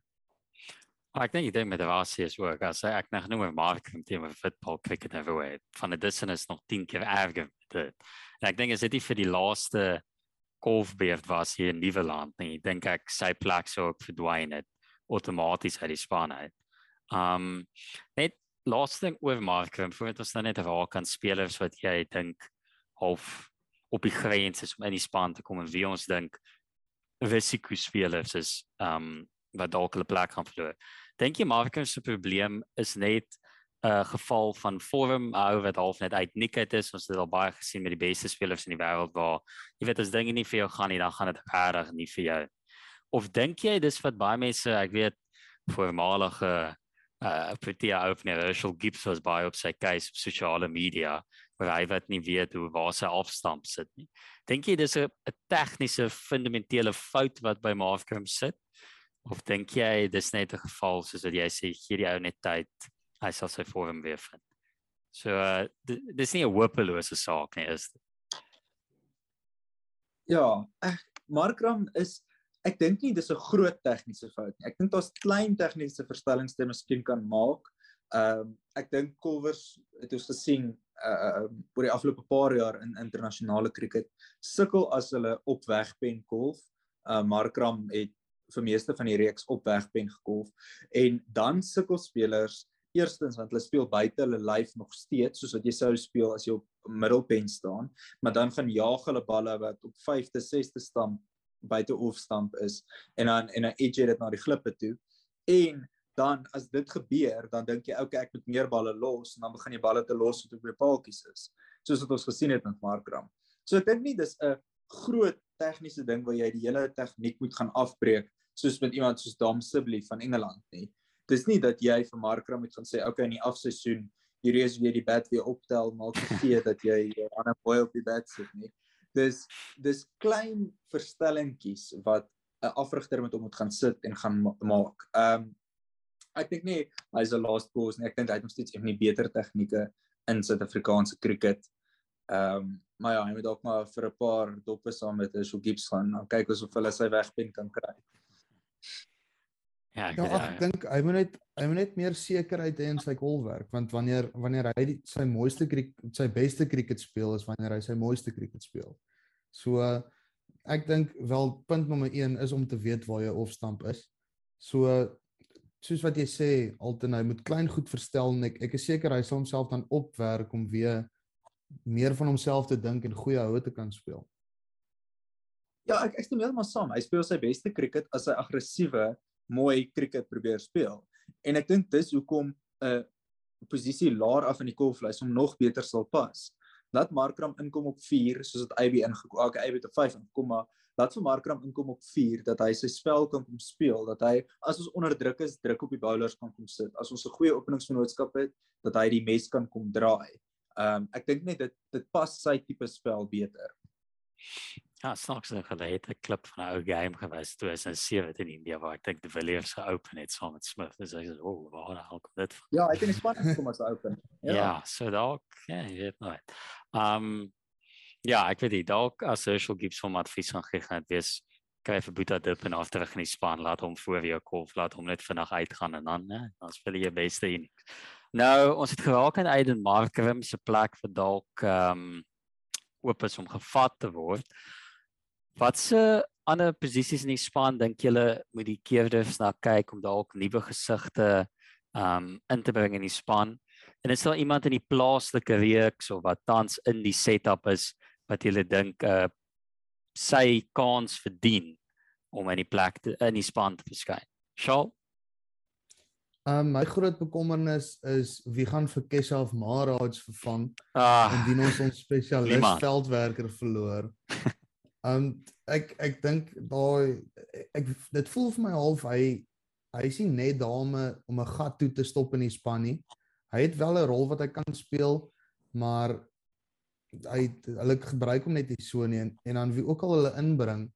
Ek dink jy dink met Rassie is ook as ek nog genoem het Mark van team of football cricket everywhere van die distance nog 10 keer erger dit. En ek dink is dit vir die laaste golfbeerd was hier in Nieuweland nie. Ek dink ek sy plek sou ook verdwyn het outomaties uit die span uit. Um net laaste ding oor Mark en voordat ons dan net oor kan spelers wat jy dink half op die grens is om in die span te kom en wie ons dink risiko spelers is um wat dalk hulle plek gaan verloor. Dink jy Marcus se probleem is net 'n uh, geval van vorm ou wat half net uit nikket is. Ons het al baie gesien met die beste spelers in die wêreld waar jy weet as dinge nie vir jou gaan nie, dan gaan dit regtig nie vir jou. Of dink jy dis wat baie mense, ek weet voormalige uh Protea opener Herschel Gibbs was baie op sy case op sosiale media waar hy wat nie weet hoe waar sy afstamp sit nie. Dink jy dis 'n tegniese fundamentele fout wat by Markram sit? Of dink jy dis net 'n geval soos wat jy sê gee die ou net tyd, hy sal sy vorm weer vind? So uh dis nie 'n hopelose saak nie, is dit? Ja, ek Markram is ek dink nie dis 'n groot tegniese fout nie. Ek dink daar's klein tegniese verstellings wat miskien kan maak. Ehm um, ek dink Kulvers het ons gesien uh oor die afgelope paar jaar in internasionale kriket sukkel as hulle op wegpen golf. Uh Markram het vir meeste van die reeks op wegpen gegolf en dan sukkel spelers eerstens want hulle speel buite hulle lyf nog steeds soos wat jy sou speel as jy op middelpen staan, maar dan gaan jaag hulle balle wat op 5de, 6de stamp buite off stamp is en dan en dan edge dit na die klippe toe. En dan as dit gebeur, dan dink jy okay, ek moet meer balle los en dan begin jy balle te los wat op die paaltjies is. Soos wat ons gesien het met Markram. So ek dink nie dis 'n groot tegniese ding waar jy die hele tegniek moet gaan afbreek soos met iemand soos Dom Sibley van Engeland nie. Dis nie dat jy vir Markram moet gaan sê okay in die afseisoen hierdie is weer die bat weer optel maak gee dat jy 'n ander boy op die bat sit nie dis dis klein verstellingkies wat 'n afrigter met hom moet gaan sit en gaan maak. Ehm um, ek dink nie hy's 'n last course nie. Ek dink hy het nog steeds van die beter tegnieke in Suid-Afrikaanse cricket. Ehm um, maar ja, hy moet dalk maar vir 'n paar doppe saam met Herschel Gibbs gaan. Nou kyk ons of hulle sy wegpen kan kry. Ja, ek, ja, ek dink hy moet net hy moet net meer sekerheid hê in sy golfwerk want wanneer wanneer hy die, sy mooiste cricket sy beste cricket speel is wanneer hy sy mooiste cricket speel. So ek dink wel punt nommer 1 is om te weet waar jou opstamp is. So soos wat jy sê, altyd hy moet klein goed verstel en ek ek is seker hy sal homself dan opwerk om weer meer van homself te dink en goeie houe te kan speel. Ja, ek ek stem heeltemal saam. Hy speel sy beste cricket as hy aggressiewe mooi cricket probeer speel. En ek dink dis hoekom 'n uh, posisie laer af in die kolflys om nog beter sal pas. Laat Markram inkom op 4 soos dit AB ingekom. Okay, AB te 5 kom maar laat vir Markram inkom op 4 dat hy sy spel kan kom speel, dat hy as ons onder druk is, druk op die bowlers kan kom sit. As ons 'n goeie openingsvennootskap het, dat hy die mes kan kom draai. Ehm um, ek dink net dit dit pas sy tipe spel beter. Ja, snaaks nog gelede 'n klip van 'n ou game toe is in 7 in India waar ek dink die Villiers geopen het saam met Smith. Dis hy sê, "O, oh, waar haal kom dit?" Ja, hy het in Spanje gekom as open. Ja, ja so dalk, ja, jy weet nooit. Um ja, ek weet dit dalk as social gives hom advies gaan gee gaan wees kry vir Boeta dip en af terug in die span laat hom voor jou kolf laat hom net vinnig uitgaan en dan né dan speel jy beste in. Nou, ons het geraak aan Aiden Markram se plek vir dalk um oop is om gevat te word. Watse ander posisies in die span dink julle moet die keerders na kyk om dalk nuwe gesigte um in te bring in die span? En is daar iemand in die plaaslike reeks of wat tans in die setup is wat julle dink uh sy kans verdien om in die plek te, in die span te verskyn? Shaw Um my groot bekommernis is wie gaan vir Keshav Maharaj vervang ah, indien ons ons spesialis veldwerker verloor. Um ek ek dink daai ek dit voel vir my half hy hy is nie net dame om 'n gat toe te stop in die span nie. Hy het wel 'n rol wat hy kan speel, maar hy hulle gebruik hom net nie so nie en, en dan wie ook al hulle inbring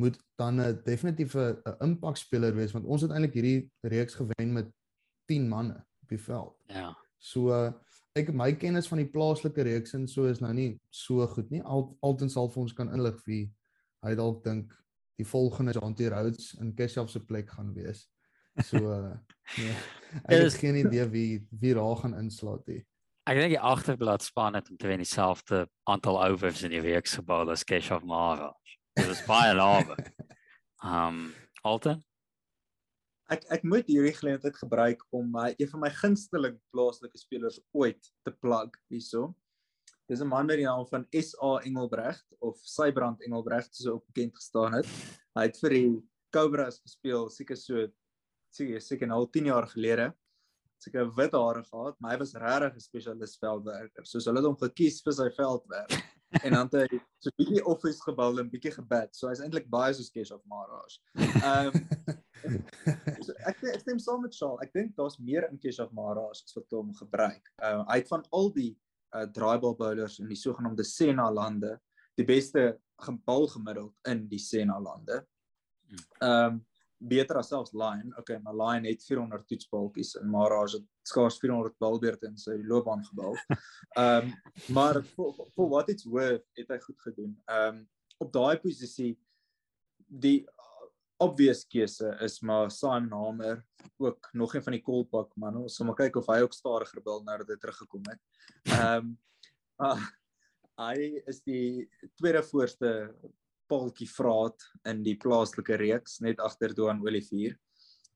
moet dan 'n definitiewe 'n impakspeler wees want ons het eintlik hierdie reeks gewen met 10 manne op die veld. Ja. So ek my kennis van die plaaslike reeks en so is nou nie so goed nie. Al altens sal vir ons kan inlig wie hy dalk dink die volgende Jantie Rhodes in Keshav se plek gaan wees. So nee. Ek het geen idee wie wie daar gaan inslaat nie. Ek dink die agterblad span het omtrent dieselfde aantal overs in die week gebou as Keshav Mara. Dit is baie laag. Ehm um, Alton ek ek moet hierdie geleentheid gebruik om my een van my gunsteling plaaslike spelers ooit te plug hierso. Dis 'n man met die naam van SA Engelbregt of Sybrand Engelbregt soos ook bekend gestaan het. Hy het vir die Cobras gespeel seker so seker seker al 10 jaar gelede. Seker wit hare gehad, maar hy was regtig 'n spesialis veldwerker. Soos hulle het hom gekies vir sy veldwerk. en dan het hy so 'n bietjie office gebal en bietjie gebed. So hy's eintlik baie soos Kesh of Maharaj. Ehm so ek ek stem saam met Shaal. Ek dink daar's meer in Kesh of Maharaj as wat hom gebruik. Ehm uh, hy het van al die uh, draaibal bowlers in die sogenaamde Sena lande die beste gebal gemiddeld in die Sena lande. Hmm. Ehm um, beter as selfs Lion. Okay, maar Lion het 400 toetsbalkies en Maharaj het skaars 400 balbeurte in sy loopbaan gebal. Ehm um, maar vir wat dit's worth het hy goed gedoen. Ehm um, op daai posisie die obvious keuse is maar Simon Hamer ook nog een van die Kolpak man. Ons sal maar kyk of hy ook stadiger bil nou dat hy teruggekom het. Ehm um, uh, hy is die tweede voorste Paultjie Vraat in die plaaslike reeks net agter Doan Olivier.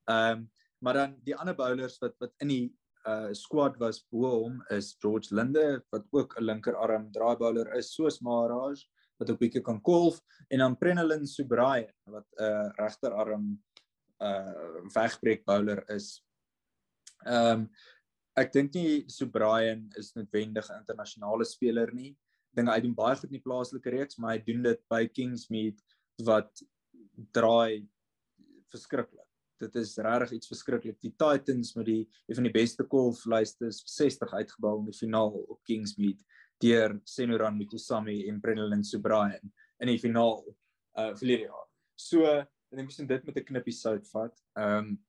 Ehm um, maar dan die ander bowlers wat wat in die uh squad was bo hom is George Linde wat ook 'n linkerarm draai bowler is soos Maharaj wat ook bietjie kan golf en dan Prenelin Subraye wat 'n uh, regterarm uh wegbreek bowler is. Ehm um, ek dink nie Subraye is noodwendig 'n internasionale speler nie dink hy doen baie goed in die plaaslike reeks, maar hy doen dit by Kingsmead wat draai verskriklik. Dit is regtig iets verskriklik. Die Titans met die een van die beste golflyste 60 uitgebou in die finaal op Kingsmead deur Senoran Mutusami en Brennan Subrayan in die finaal uh verlede jaar. So, ek dink mens dit met 'n knippie sout vat. Ehm um,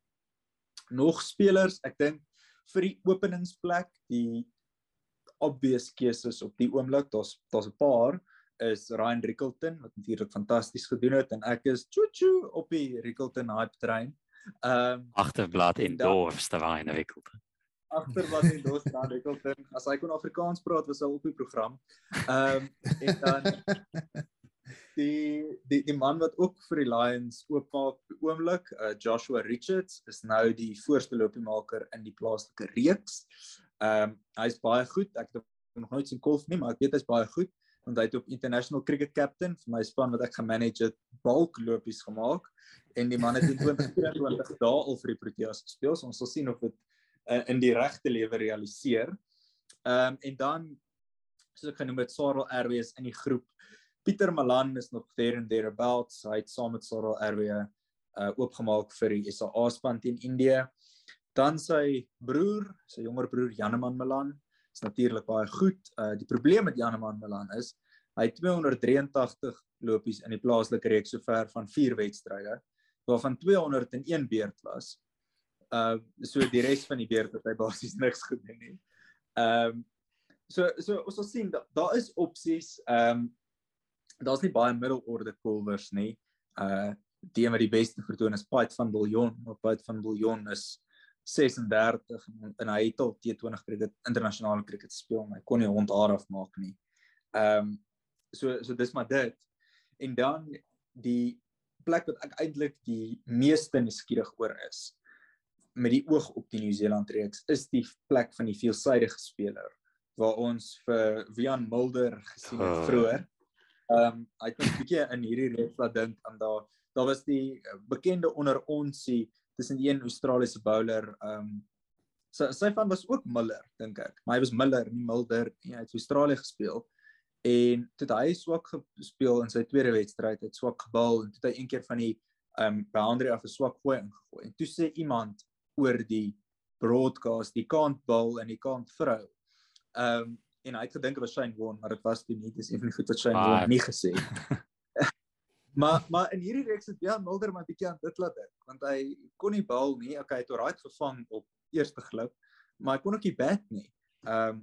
nog spelers, ek dink vir die openingsplek, die obvious keuses op die oomblik. Daar's daar's 'n paar is Ryan Rickelton wat natuurlik fantasties gedoen het en ek is choo choo op die Rickelton hype trein. Ehm um, agterblad en dorfs te Ryan Rickelton. Agterblad en dorfs te Rickelton. As hy kon Afrikaans praat was hy op die program. Ehm um, en dan die die die man wat ook vir die Lions oopmaak oomblik, uh, Joshua Richards is nou die voorste lopiemaker in die plaaslike reeks. Ehm um, hy's baie goed. Ek het nog nooit sien golf nie, maar ek weet hy's baie goed want hy het op international cricket captain vir my span wat ek gemanage het bulk lopies gemaak en die man het in 2024 dae al vir die Proteas gespeel. So ons sal sien of dit uh, in die regte lewe realiseer. Ehm um, en dan soos ek genoem het Sarel Airways in die groep. Pieter Malan is nog there and thereabouts. Hy het saam met Sarel Airways uh oopgemaak vir die SA span teen Indië. Dan sy broer, sy jonger broer Janeman Milan, is natuurlik baie goed. Uh die probleem met Janeman Milan is hy het 283 lopies in die plaaslike reeks sover van 4 wedstryde, waarvan 201 beurt was. Uh so die res van die beurt het hy basies niks gedoen nie. Ehm um, so so ons sal sien daar daar is opsies. Ehm um, daar's nie baie middelorde kolwers nie. Uh die wat die beste vertoon is Piet van Billjon, maar Piet van Billjon is 36 en hy het al T20 cricket internasionale cricket gespeel maar hy kon nie hond haar afmaak nie. Ehm um, so so dis maar dit. En dan die plek wat ek eintlik die meeste nuuskierig oor is met die oog op die Nieu-Seeland reeks is die plek van die veelsidige speler waar ons vir Wian Mulder gesien het oh. vroeër. Ehm um, hy het 'n bietjie in hierdie reeks laat dink aan daar daar was die bekende onder onsie tussen een Australiese bowler ehm um, sy sy van was ook Miller dink ek maar hy was Miller nie Mulder nie hy het vir Australië gespeel en toe hy swak gespeel in sy tweede wedstryd het swak gebal en toe hy een keer van die ehm um, boundary af 'n swak gooi ingegooi en toe sê iemand oor die broadcast die kant bal en die kant vrou ehm um, en hy het gedink dit was Shane Warne maar dit was toe nie dis een van die goed wat Shane Warne nie gesê Maar maar in hierdie reeks het Jan Mulder maar bietjie aan dit laat dink want hy kon nie bal nie. Okay, hy het alraai gevang op eerste glip, maar hy kon ook nie bat nie. Ehm um,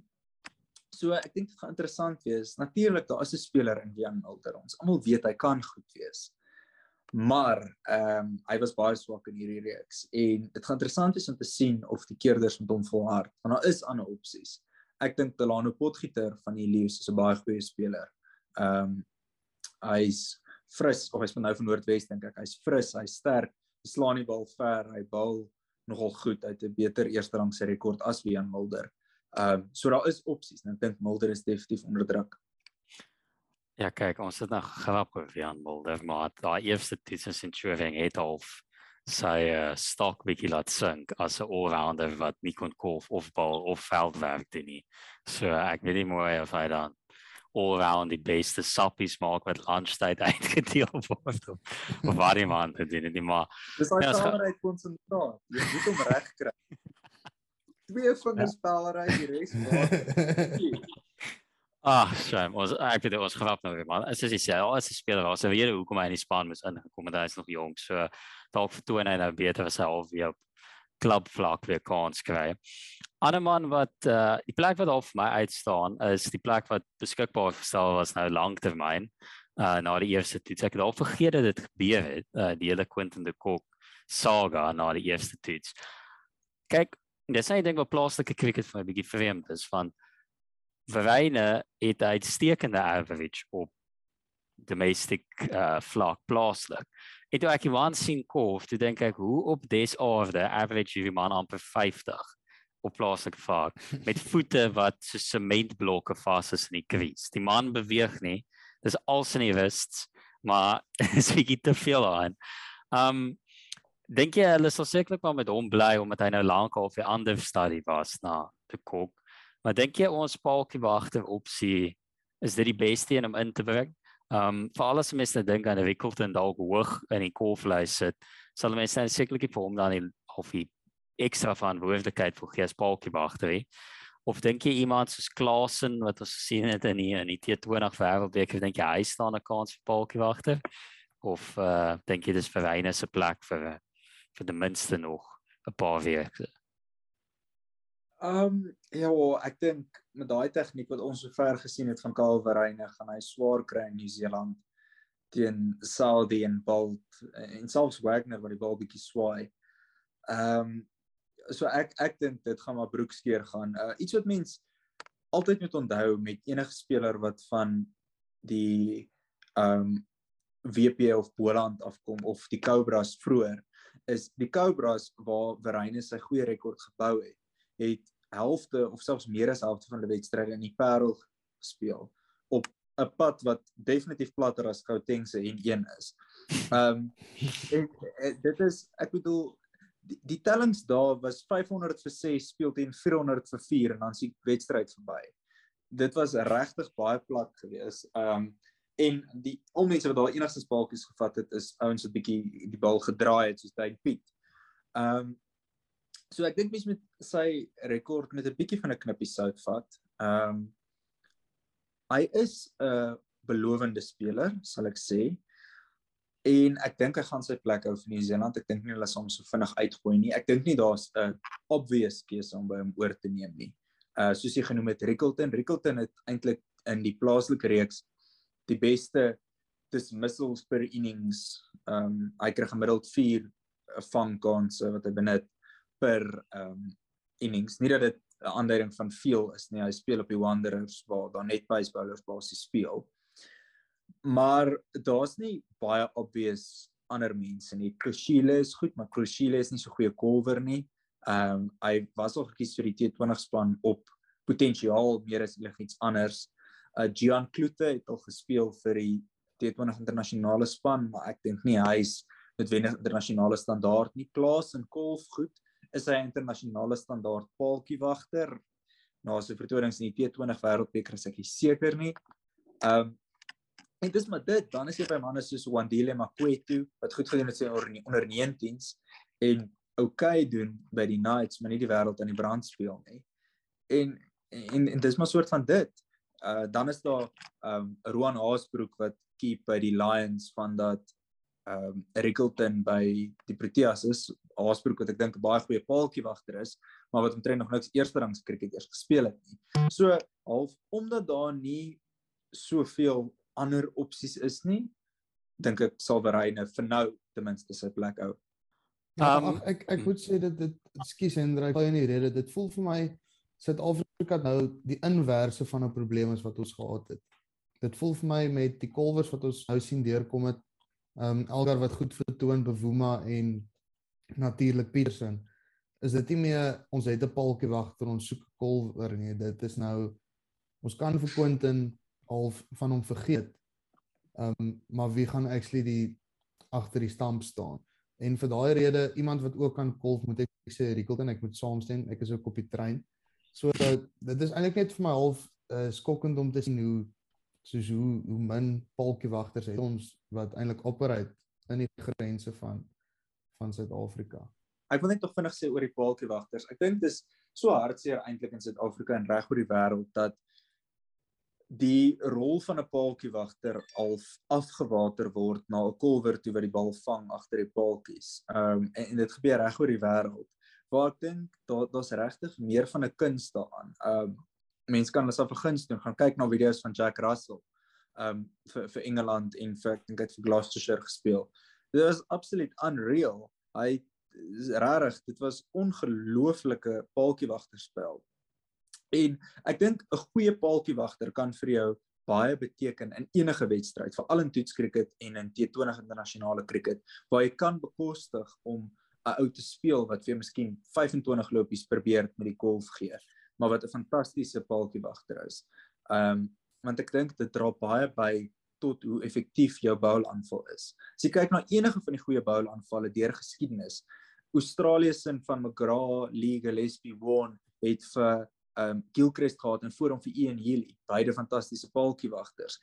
so ek dink dit gaan interessant wees. Natuurlik daar is 'n speler in Jan Mulder. Ons almal weet hy kan goed wees. Maar ehm um, hy was baie swak in hierdie reeks en dit gaan interessant wees om te sien of die keerders met hom volhard want daar is ander opsies. Ek dink Delano Potgieter van die Leeu's is 'n baie goeie speler. Ehm um, hy's fris of hy's van nou van Noordwes dink ek. Hy's fris, hy's sterk, hy slaan die bal ver, hy bal nogal goed uit 'n beter eerste rang se rekord as Wian Mulder. Ehm um, so daar is opsies en ek dink Mulder is definitief onder druk. Ja, kyk, ons het nog oor Wian Mulder, maar daai eerste toets in Turing het al sy uh, stok bietjie laat sink as 'n all-rounder wat nie kon golf of bal of veldwerk doen nie. So ek weet nie mooi of hy dan allround die beste sappies maak wat lunchtyd uitgedeel word of, of wat die man te doen nie maar dis daai Ja, spelry konsentraat. Jy moet hom reg kry. Twee vingers spelry die res maak ag shame ons ek weet ons grap nou weer man as jy sê al is 'n speler was weet hoekom hy in die span moes ingekom het hy is nog jonk so dalk vertoon hy nou beter as hy al weer op klubvlak weer kans kry ander man wat uh, die plek wat al vir my uitstaan is die plek wat beskikbaar gestel was nou lanktermyn uh, na die eerste toets. Ek het al vergeet dat dit gebeur het uh, die hele Quentin de Kock saga na die eerste toets. Kyk dis net ding wat plaaslike cricket vir my bietjie vreemd is van Verwyne het 'n uitstekende average op domestic uh vlak plaaslik. En toe ek Iwan sien kolf, toe dink ek hoe op des aarde average hierdie man amper 50 op plaaslike vlak met voete wat so sementblokke vas is in die crease. Die man beweeg nie. Dis als in die wrists, maar is bietjie te veel aan. Um dink jy hulle sal sekerlik maar met hom bly omdat hy nou lank al vir ander studie was na te kok. Maar dink jy ons paaltjie wagter opsie is dit die beste een om in te bring? Um vir alles mense dink aan Rickelton dalk hoog in die kolflys sit, sal mense nou sekerlik vir hom dan die of die ekstra verantwoordelikheid vir gee as paaltjie wagter nie. Of dink jy iemand soos Klasen wat ons gesien het in die in die T20 wêreldbeker, dink jy hy staan 'n kans vir paaltjie wagter? Of uh dink jy dis vir Reyne se plek vir eh, vir ten minste nog 'n paar weke? Um ja, ek dink met daai tegniek wat ons sover gesien het van Kyle Verreine, gaan hy swaar kry in Nieu-Seeland teen Saudi en Bolt en selfs Wagner wat die bal bietjie swaai. Um so ek ek dink dit gaan maar broekskeer gaan. Uh iets wat mens altyd moet onthou met enige speler wat van die um WP of Boland afkom of die Cobras vroeër is die Cobras waar Verreine sy goeie rekord gebou het het helfte of selfs meer as helfte van die wedstryde in die Parel gespeel op 'n pad wat definitief platter as Gauteng se N1 is. Ehm um, en, en dit is ek bedoel die, die tellings daar was 500 vir 6 speel teen 400 vir 4 en dan se wedstryd verby. Dit was regtig baie plat geweest. Ehm um, en die al mense wat daar enigste spalkies gevat het is ouens wat bietjie die bal gedraai het soos Dave Piet. Ehm um, so ek dink mense met sy rekord met 'n bietjie van 'n knippie sout vat. Ehm um, hy is 'n belowende speler, sal ek sê. En ek dink hy gaan sy plek hou vir Nieu-Seeland. Ek dink nie hulle sal hom so vinnig uitgooi nie. Ek dink nie daar's 'n obvious keuse om by hom oor te neem nie. Uh soos jy genoem het Rickelton, Rickelton het eintlik in die plaaslike reeks die beste dismissals per innings. Ehm um, hy kry gemiddeld 4 vangkanse wat hy benut per ehm um, innings. Nie dat dit 'n aanduiding van veel is nie. Hy speel op die Wanderers waar daar net pace bowlers basies speel. Maar daar's nie baie obvious ander mense nie. Krushile is goed, maar Krushile is nie so goeie kolwer nie. Ehm um, hy was al gekies vir die T20 span op potensiaal meer as enigiets anders. Uh Gian Kloete het al gespeel vir die T20 internasionale span, maar ek dink nie hy's noodwendig internasionale standaard nie. Klaas en Kolf goed is hy 'n internasionale standaard paaltjie wagter. Na sy vertonings in die T20 wêreldbeker is ek seker nie. Ehm um, en dis maar dit, dan is jy by manne soos Wandile Makwetu wat goed gedoen het sy onder onder 19s en okay doen by die Knights, maar nie die wêreld aan die brand speel nie. En en, en dis maar soort van dit. Uh dan is daar ehm um, Roan Haasbroek wat keep by die Lions van dat ehm um, Rickelton by die Proteas is. Haasbroek wat ek dink 'n baie goeie paaltjie wagter is, maar wat omtrent nog niks eerste rangs cricket eers gespeel het nie. So half omdat daar nie soveel ander opsies is nie, dink ek sal Verreine vir nou ten minste sy plek hou. Ja, Um, ag, ek ek moet sê dat dit ekskuus Hendrik, baie in die rede, dit voel vir my Suid-Afrika nou die inverse van 'n probleem is wat ons gehad het. Dit voel vir my met die kolwers wat ons nou sien deurkom het, ehm um, Elgar wat goed vertoon Bewuma en natuurlik Petersen. Is dit nie meer ons het 'n paltjie wagter ons soek kolwer nie. Dit is nou ons kan vir Quentin half van hom vergeet. Ehm um, maar wie gaan actually die agter die stamp staan? En vir daai rede iemand wat ook kan golf moet ek sê Rickelton ek moet saamstem ek is ook op die trein. So dit is eintlik net vir my half uh, skokkend om te sien hoe soos hoe hoe min paltjiewagters het ons wat eintlik operate in die grense van van Suid-Afrika. Ek wil net nog vinnig sê oor die paltjiewagters. Ek dink dis so hartseer eintlik in Suid-Afrika en reg oor die wêreld dat die rol van 'n paaltjiewagter al afgewater word na 'n kolwer toe wat die bal vang agter die paaltjies. Ehm um, en, en dit gebeur reg oor die wêreld. Waar ek dink daar daar's regtig meer van 'n kuns daaraan. Ehm um, mense kan self 'n guns doen, gaan kyk na video's van Jack Russell. Ehm um, vir vir Engeland en vir ek dink hy het vir Gloucestershire gespeel. Dit was absoluut unreal. Hy regtig, dit was ongelooflike paaltjiewagterspel. En ek dink 'n goeie paaltjiewagter kan vir jou baie beteken in enige wedstryd, veral in toetskriket en in T20 internasionale kriket, waar jy kan bekostig om 'n ou te speel wat vir miskien 25 lopies per beurt met die golf gee, maar wat 'n fantastiese paaltjiewagter is. Ehm um, want ek dink dit dra baie by tot hoe effektief jou bowl aanval is. As jy kyk na enige van die goeie bowl aanvalle deur geskiedenis, Australië se van McGrath, Lee Gillespie, Warren het vir um Gilchrist gehad en voor hom vir Ian Healy, beide fantastiese paaltjiewagters.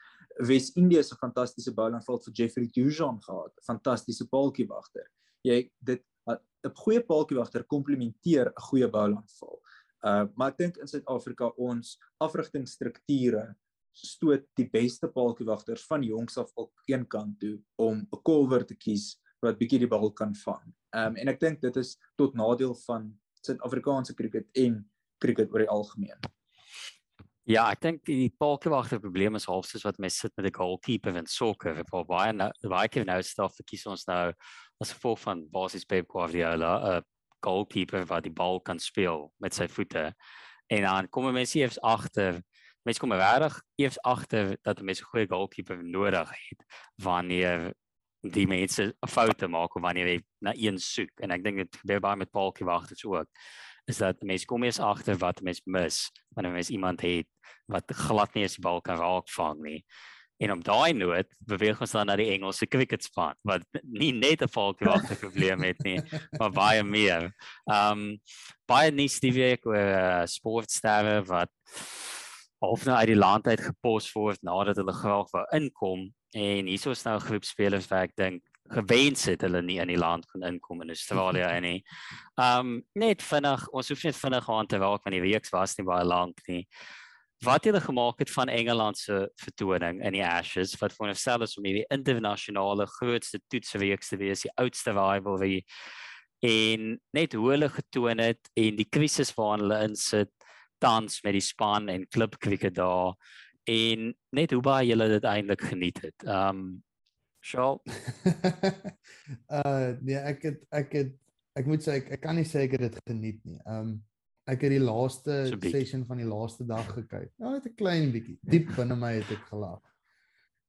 Wes-Indië se fantastiese bowlaanval vir Jeffrey Dujon gehad, fantastiese paaltjiewagter. Jy dit 'n goeie paaltjiewagter komplementeer 'n goeie bowlaanval. Uh maar ek dink in Suid-Afrika ons afrigtingstrukture stoot die beste paaltjiewagters van jongs af op een kant toe om 'n kolwer te kies wat bietjie die bal kan vang. Um en ek dink dit is tot nadeel van Suid-Afrikaanse cricket en cricket oor die algemeen. Ja, ek dink die palkewagter probleem is half soos wat mense sit met 'n goalkeeper in sokker. Vir baie nou, baie keer nou staf vir kies ons nou as gevolg van basies Pep Guardiola 'n goalkeeper wat die bal kan speel met sy voete. En dan kom mense eers agter mense kom regtig eers agter dat mense 'n goeie goalkeeper nodig het wanneer die mense 'n foute maak of wanneer jy na een soek en ek dink dit gebeur baie met palkewagters ook is dat mense kom eers agter wat mense mis wanneer mense iemand het wat glad nie eens die bal kan raakvang nie. En op daai noot beweeg ons dan na die Engelse cricketspan wat nie net 'n valkwagte probleem het nie, maar baie meer. Um baie nuus die week oor uh, sportsterre wat of nou uit die land uit gepos word nadat hulle graag wou inkom en hierso is nou 'n groep spelers wat ek dink gewens het hulle nie in die land kon inkom in Australië en nie. Um net vinnig, ons hoef net vinnig aan te raak want die week was nie baie lank nie. Wat het gemaak het van Engeland se vertoning in die Ashes wat vir onsself is om hierdie internasionale grootste toetsweek te wees, die oudste rivalry en net hoe hulle getoon het en die krisis waarin hulle insit tans met die span en klub cricket daar en net hoe baie hulle dit eintlik geniet het. Um Shaal. uh nee, ek het ek het ek moet sê ek, ek kan nie sê ek het dit geniet nie. Um ek het die laaste so session van die laaste dag gekyk. Ja, net 'n klein bietjie. Diep binne my het ek gelag.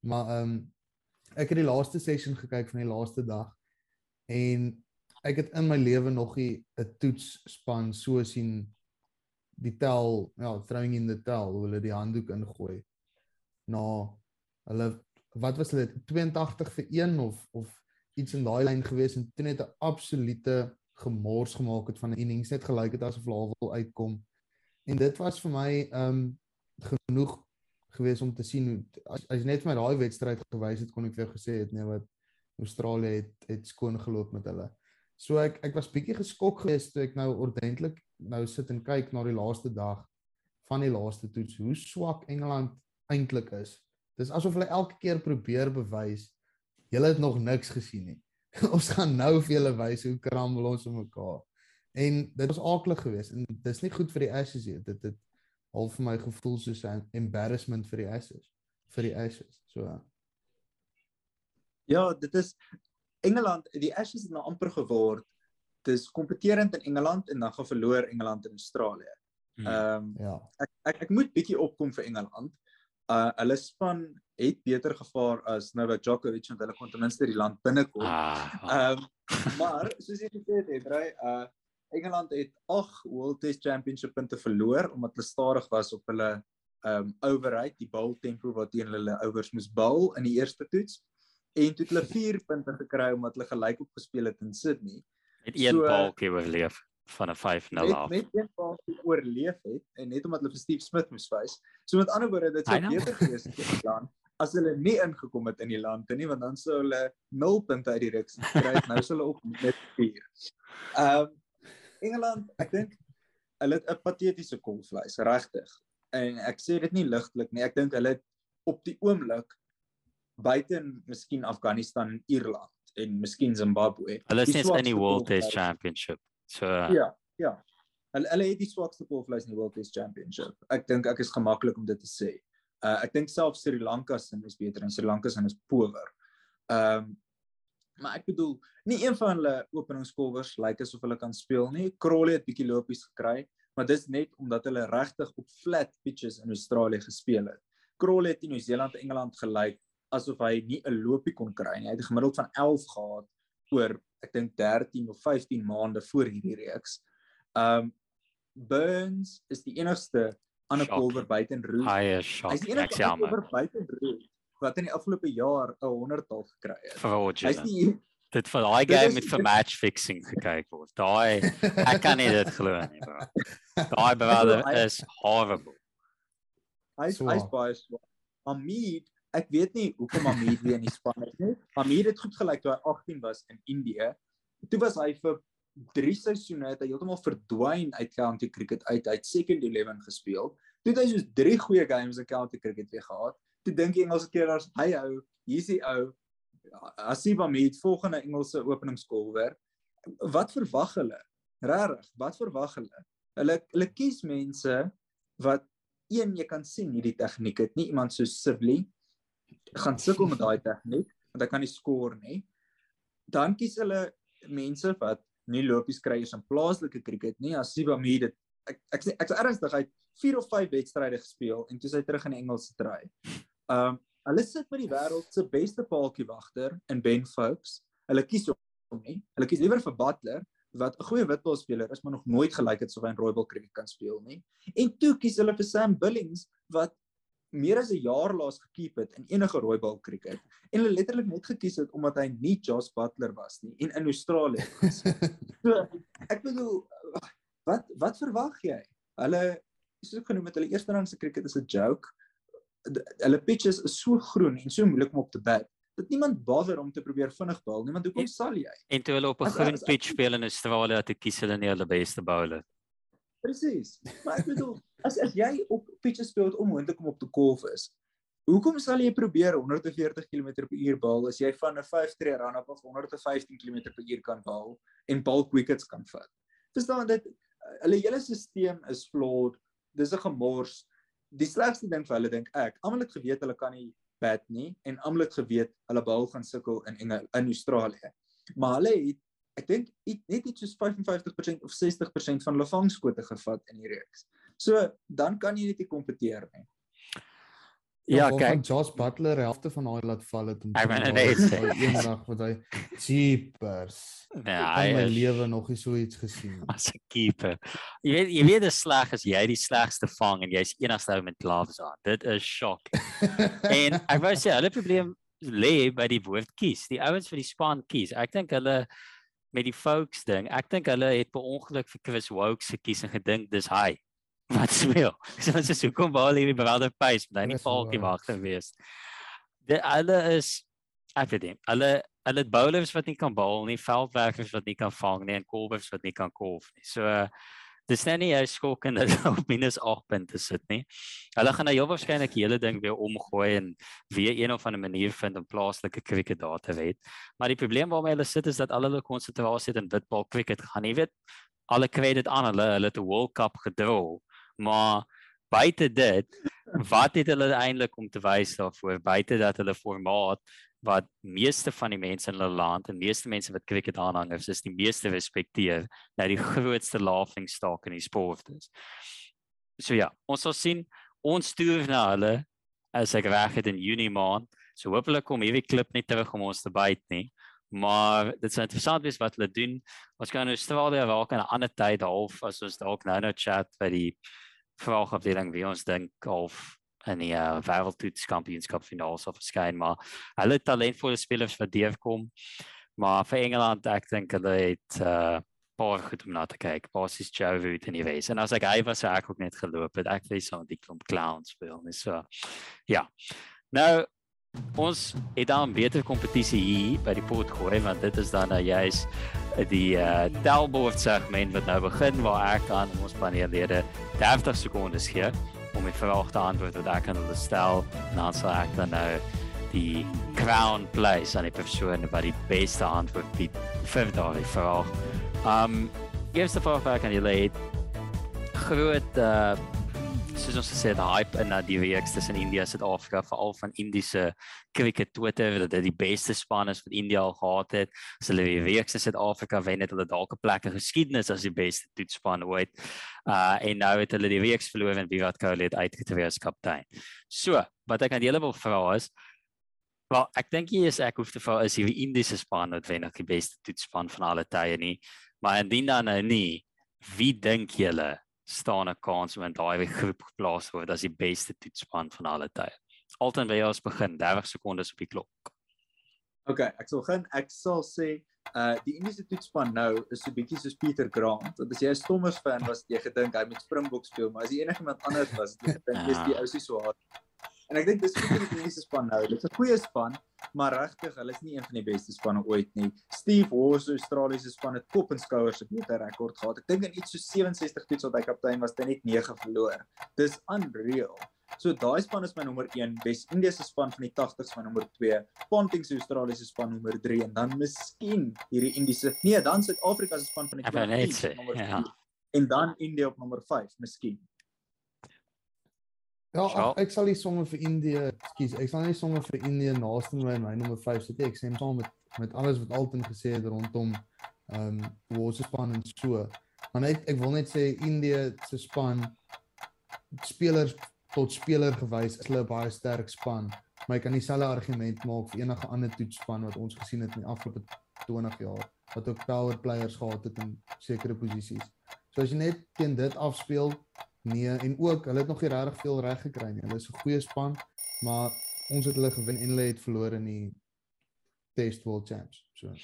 Maar um ek het die laaste session gekyk van die laaste dag en ek het in my lewe nog nie 'n toetsspan so sien die tel, ja, throwing in the towel, hulle die handdoek ingooi na hulle wat was dit 82 vir 1 of of iets in daai lyn gewees en toe net 'n absolute gemors gemaak het van 'n innings net gelyk het asof hulle wil uitkom. En dit was vir my um genoeg gewees om te sien hoe as, as net vir my daai wedstryd gewys het kon ek vir jou gesê het nee wat Australië het het skoon geloop met hulle. So ek ek was bietjie geskok geweest toe ek nou ordentlik nou sit en kyk na die laaste dag van die laaste toets hoe swak Engeland eintlik is. Dis asof hulle elke keer probeer bewys julle het nog niks gesien nie. ons gaan nou vir julle wys hoe krammel ons om mekaar. En dit was aaklig geweest en dis nie goed vir die Ashes nie. Dit het half vir my gevoel soos 'n embarrassment vir die Ashes, vir die Ashes. So Ja, dit is Engeland, die Ashes het nou amper geword. Dis kompeterend in Engeland en dan gaan verloor Engeland in Australië. Hmm. Ehm um, ja. Ek, ek ek moet bietjie opkom vir Engeland uh hulle span het beter gevaar as Novak Djokovic want hulle kon ten minste die land binnekom. Ehm ah, ah. um, maar soos jy gesê het, Ray, uh Engeland het ag World Test Championship punte verloor omdat hulle stadig was op hulle um override, die ball tempo wat teen hulle overs moes bal in die eerste toets en toe het hulle 4 punte gekry omdat hulle gelyk op gespeel het in Sydney. Met een so, balkie oorleef. van 'n 5-0 net af. net een paas oorleef het en net omdat hulle vir Steve Smith moes wys. So met ander woorde dit sou know. beter gewees het vir land as hulle nie ingekom het in die land nie want dan sou hulle 0 punte uit die reeks gekry het. Nou sou hulle op net 4. Ehm um, Engeland, ek dink hulle het 'n patetiese kolvleis, regtig. En ek sê dit nie ligtelik nie. Ek dink hulle het op die oomblik buiten miskien Afghanistan en Ierland en miskien Zimbabwe. Hulle is net in die World Test. Championship. So Ja, ja. Hulle hulle het die swakste poolvleis in die World Test Championship. Ek dink ek is gemaklik om dit te sê. Uh ek dink self Sri Lanka se is beter en Sri Lanka se is power. Ehm maar ek bedoel, nie een van hulle openingskolwers lyk like asof hulle kan speel nie. Crawley het bietjie lopies gekry, maar dis net omdat hulle regtig op flat pitches in Australië gespeel het. Crawley het in Nieu-Seeland en Engeland gelyk asof hy nie 'n lopie kon kry nie. Hy het 'n gemiddeld van 11 gehad oor ek dink 13 of 15 maande voor hierdie reeks. Um Burns is die enigste ander kolwer buite in Roos. hy is Hy's shock. die Ek enigste kolwer buite in Roos wat in die afgelope jaar 'n 100-tal gekry het. Hy's fraudulent. nie Dit vir daai game met vir match fixing gekyk word. Daai ek kan nie dit glo nie, bro. Daai brother is horrible. hy's hy's baie swaar. Hamid, ek weet nie hoekom Hamid weer in die span is nie. Hamid het goed gelyk toe hy 18 was in Indië. Toe was hy vir 3 seisoene het hy heeltemal verdwyn uit county cricket uit. Hy het second 11 gespeel. Toe het hy soos 3 goeie games in county cricket weer gehad. Toe dink die Engelse keerders, hy ou, hier's die ou Asib Hamid volgende Engelse openingskolwer. Wat verwag hulle? Regtig, wat verwag hulle? Hulle hulle kies mense wat een jy kan sien hierdie tegniek het nie iemand so Sibley gaan sukkel met daai tegniek want hy kan nie skoor nie dan kies hulle mense wat nie lopies kry eens in plaaslike cricket nie as Siba Mead het ek ek sê ek's ernstig hy het 4 of 5 wedstryde gespeel en toe is hy terug in die Engelse try. Um hulle sit met die wêreld se beste paaltjie wagter in Ben Foakes. Hulle kies hom nie. Hulle kies liewer vir Butler wat 'n goeie witbalspeler is maar nog nooit gelyk het so hy in Royal cricket kan speel nie. En toe kies hulle vir Sam Billings wat meer as 'n jaar laas gekeep het in enige rooibal cricket en hulle letterlik net gekies het omdat hy nie Josh Butler was nie en in Australië was. so ek bedoel wat wat verwag jy? Hulle soos ek genoem het, hulle eerste rangse cricket is 'n joke. Hulle pitches is so groen en so moeilik om op te bat dat niemand bother om te probeer vinnig bal nie want hoekom sal jy? En toe hulle op 'n groen pitch speel in Australië, toe kies hulle nie hulle beste bowler. Presies. Maar ek bedoel, as as jy op pitches speel wat onmoontlik om op te kolf is, hoekom sal jy probeer 140 km/h bal as jy van 'n 5-tree run op of 115 km/h kan bal en bal wickets kan vat? Verstaan dit? Hulle hele stelsel is flawed. Dis 'n gemors. Die slegste ding vir hulle dink ek, almal het geweet hulle kan nie bat nie en almal het geweet hulle bal gaan sukkel in Engel, in Australië. Maar hulle het ek dink net iets soos 55% of 60% van hulle vangskote gevat in die reeks. So dan kan jy net nie kompeteer nie. Ja, waarvan kyk, Josh Butler helfte van daai laat val het om Ek net sê. daai eendag wat hy jeepers. ja, Ek het my hy is lewe nog nie so iets gesien as 'n keeper. Jy weet jy weet dit is sleg as jy die slegste vang en jy's enigste ou met gloves aan. Dit is shock. En ek wou sê hulle probleem lê by die woord kies. Die ouens vir die span kies. Ek dink hulle met die folks ding. Ek dink hulle het per ongeluk vir Chris Wokes gekies en gedink dis hy wat speel. So dit is hoekom baal hierdie brother pace, maar hy nie mag Wokes. gewees. Dit hulle is ek weet nie. Hulle hulle bowlers wat nie kan bal nie, veldwerkers wat nie kan vang nie en kolwers wat nie kan kolf nie. So uh, dis net nie 'n skok en dit op minus 8 punte sit nie. Hulle gaan nou heel waarskynlik die hele ding weer omgooi en weer een of ander manier vind om plaaslike cricket daar te red. Maar die probleem waarmee hulle sit is dat al hulle konsentrasie in witbal cricket gaan. Jy weet, alle credit aan hulle, hulle het 'n World Cup gedra, maar buite dit, wat het hulle eintlik om te wys daarvoor buite dat hulle formaat wat meeste van die mense in hulle land en meeste mense wat cricket aanhangers is, die meeste respekteer, nou die grootste laughing stock in die sport is. So ja, ons sal sien ons toer na hulle as ek reg het in Junie maand. So hopelik kom hierdie klip nie terug om ons te byt nie. Maar dit sou interessant wees wat hulle doen. Ons kan in Australië raak in 'n ander tyd half as ons dalk nou nou chat by die vraagafdeling wie ons dink half in die uh, wêreldtoets kampioenskap finaal sal verskyn, maar hulle talentvolle spelers wat deurkom. Maar vir Engeland ek dink hulle het uh paar goed om na te kyk. Basies Joe Wood in die Wes. En as ek hy was, sou ek ook net geloop het. Ek weet so 'n dik klomp clowns speel. Dis so. Ja. Nou ons het dan beter kompetisie hier by die Port gooi want dit is dan nou juis die uh, tellbord segment wat nou begin waar ek aan ons paneellede 30 sekondes gee om met vrae te antwoord wat ek kan hulle stel en dan sal ek dan nou die crown place aan die persoon wat die beste antwoord bied vir daardie vraag. Um eerste vraag wat ek aan julle het groot uh soos ons gesê het hype in dat die week tussen India en Suid-Afrika veral van Indiese cricket Twitter dat dit die beste span is wat India al gehad het. As hulle die week tussen Suid-Afrika wen het hulle dalk 'n plek in geskiedenis as die beste toetspan ooit. Uh en nou het hulle die week verloor en Virat Kohli het uitgetree as kaptein. So, wat ek aan julle wil vra is Wel, ek dink jy is ek hoef te vra is hierdie Indiese span noodwendig die beste toetsspan van alle tye nie. Maar indien dan nou nie, wie dink julle staan 'n kans om in daai groep geplaas word as die beste toetsspan van alle tye? Alton wil ons begin 30 sekondes op die klok. OK, ek sal begin. Ek sal sê uh die Indiese toetsspan nou is so bietjie soos Pieter Grant. Want as jy 'n Stormers fan was, jy gedink hy moet Springbok speel, maar as jy enigiemand anders was, jy gedink dis die ou se so hard. En ek dink dis goed vir die Indiese span nou. Dit is 'n goeie span, maar regtig, hulle is nie een van die beste spanne ooit nie. Steve Horse, Australiese span het kop en skouers 'n beter rekord gehad. Ek dink in iets so 67 toets wat hy kaptein was, het hy net 9 verloor. Dis unreal. So daai span is my nommer 1, Wes-Indiese span van die 80s my nommer 2, Ponting se Australiese span nommer 3 en dan miskien hierdie Indiese. Nee, dan Suid-Afrika se span van die 20s nommer 4. Ja. En dan India op nommer 5, miskien. Ja, ach, ek sal nie sommer vir Indië, ekskuus, ek sal nie sommer vir Indië naaste my my nommer 5 sit nie. Ek sê saam met met alles wat Alton gesê het rondom ehm um, hoe se span en so. Maar net ek wil net sê Indië se span spelers tot speler gewys is hulle baie sterk span. Maar ek kan dieselfde argument maak vir enige ander toetsspan wat ons gesien het in die afgelope 20 jaar wat ook power players gehad het in sekere posisies. So as jy net teen dit afspeel, Nee, en ook hulle het nog nie regtig veel reg gekry nie. Hulle is 'n goeie span, maar ons het hulle gewen en hulle het verloor in die Test World Champs. So.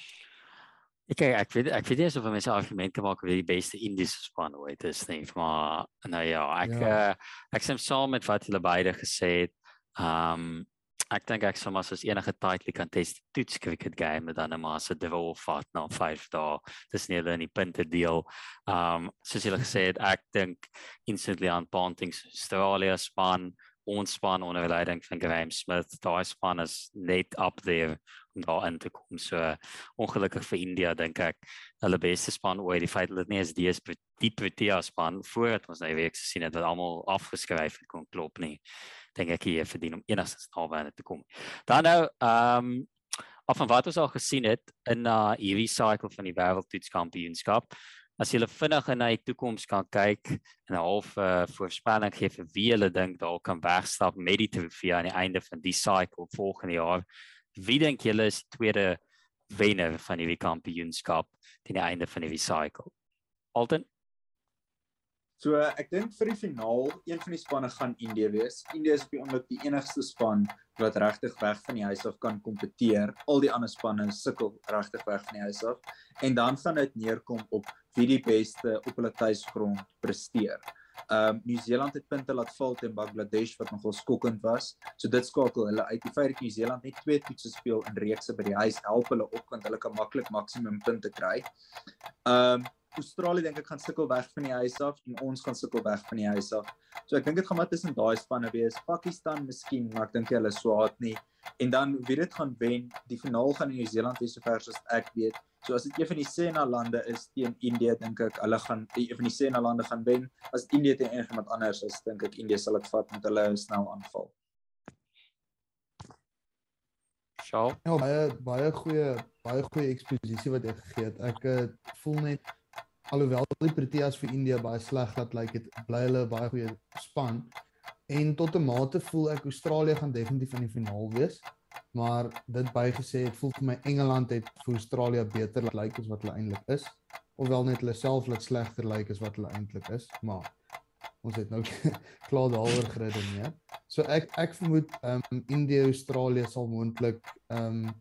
Ek kyk, ek weet ek weet nie of mense argument kan maak oor die beste Indiese span ooit is nie, maar nou ja, ek ja. Uh, ek stem saam met wat julle beide gesê het. Um ek dink ek sou maar soos enige tightly contested toets cricket game dan maar so draw vat na 5 dae. Dis nie hulle in die punte deel. Um soos julle gesê het, ek dink instantly aan Ponting se Australia span, ons span onder leiding van Graham Smith. Daai span is net up there om daar in te kom. So ongelukkig vir India dink ek hulle beste span ooit die feit dat dit nie is die Protea span voordat ons nou weer gesien het dat almal afgeskryf het kon klop nie dink ek jy verdien om enigstens naby aan dit te kom. Dan nou ehm um, af van wat ons al gesien het in na uh, hierdie cycle van die wêreldtoetskampioenskap. As jy vinnig in na die toekoms kan kyk en 'n half uh, voorspelling gee vir wie hulle dink dalk kan wegstap met die trofee aan die einde van die cycle volgende jaar, wie dink julle is tweede wenner van hierdie kampioenskap teen die einde van hierdie cycle? Alton So ek dink vir die finaal, een van die spanne gaan Indië wees. Indië is op die oomblik die enigste span wat regtig weg van die huis af kan kompeteer. Al die ander spanne sukkel regtig weg van die huis af. En dan gaan dit neerkom op wie die beste op hulle tuisgrond presteer. Ehm um, Nieu-Seeland het punte laat val teen Bangladesh wat nogal skokkend was. So dit skakel hulle uit. Die feit dat Nieu-Seeland net twee toetse speel in reekse by die huis help hulle op want hulle kan maklik maksimum punte kry. Ehm um, Australië dink ek gaan sukkel weg van die huis af en ons gaan sukkel weg van die huis af. So ek dink dit gaan maar tussen daai spanne wees. Pakistan miskien, maar ek dink hulle swaat nie. En dan wie dit gaan wen, die finaal gaan in Nieu-Seeland wees sover as ek weet. So as dit een van die Sena lande is teen Indië, dink ek hulle gaan een van die Sena lande gaan wen. As Indië teen enigiemand anders is, dink ek Indië sal dit vat met hulle snel aanval. Sjoe. Ja, baie baie goeie baie goeie eksposisie wat jy gegee het. Ek uh, voel net alhoewel die Proteas vir India baie sleg laat lyk like het bly hulle baie goeie span. En tot 'n mate voel ek Australië gaan definitief in die finaal wees maar dit bygesê het voel vir my Engeland het vir Australië beter lyk like as wat hulle eintlik is. Ofwel net hulle self lyk slegter lyk like as wat hulle eintlik is maar ons het nou klaar daaroor geredeneer. So ek ek vermoed ehm um, India Australië sal moontlik ehm um,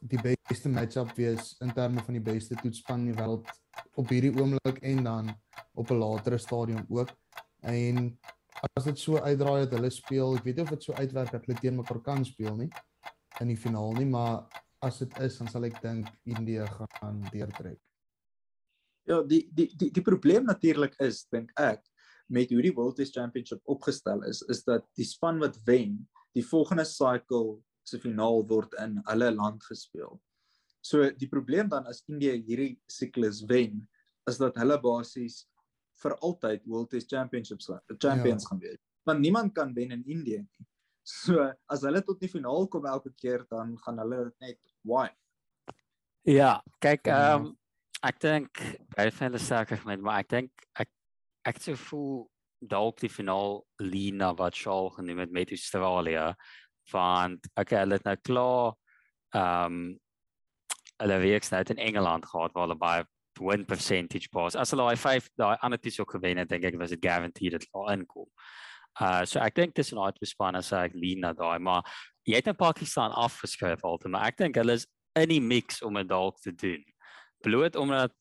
die beste matchup wees in terme van die beste toetsspan in die wêreld op hierdie oomblik en dan op 'n latere stadium ook. En as dit so uitdraai dat hulle speel, ek weet nie of dit so uitwerk dat hulle teen mekaar kan speel nie in die finaal nie, maar as dit is, dan sal ek dink India gaan deurtrek. Ja, die die die die probleem natuurlik is dink ek met hoe die World Test Championship opgestel is, is dat die span wat wen, die volgende cycle se finaal word in hulle land gespeel. So die probleem dan as India hierdie siklus wen, is dat hulle basies vir altyd World Test Championships champions ja. gaan wees. Want niemand kan wen in India nie. So as hulle tot die finaal kom elke keer dan gaan hulle net why. Ja, kyk ehm um, ek dink baie van hulle sterker met maar ek dink ek ek sou voel dalk die finaal Lina wat Shaw genoem het met Australië want okay, hulle het nou klaar ehm um, hulle werks nou in Engeland gehad waar hulle baie win percentage pas. As hulle daai 5 daai ander titel gewen het, dink ek was dit guaranteed dat hulle inkom. Uh so ek dink dis 'n uit bespan as ek lean na daai, maar jy het in Pakistan afgeskryf altyd, maar ek dink hulle is in die mix om dit dalk te doen. Bloot omdat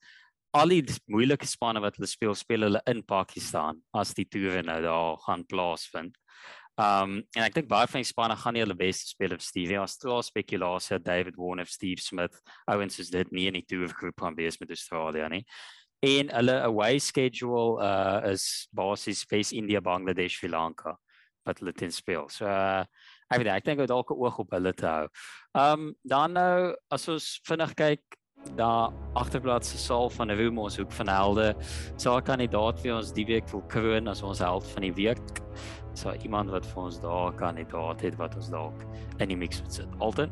al die moeilike spanne wat hulle speel, speel hulle in Pakistan as die toer nou daar gaan plaasvind. Um en ek dink baie van die spanne gaan nie hulle beste speel op Stevie. Het al spekulasie dat David Warner of Steve Smith ouens is dit nie in die tour groep gaan wees met Australië nie. En hulle away schedule uh is basies Space India, Bangladesh, Sri Lanka wat hulle teen speel. So uh ek weet ek dink dit dalk 'n oog op hulle te hou. Um dan nou as ons vinnig kyk daar agterblad se saal van Rumors hoek van helde. 'n kandidaat vir ons die week wil kroon as ons held van die week so iemand wat vir ons daar kan het wat ons dalk in die mix moet sit. Alton.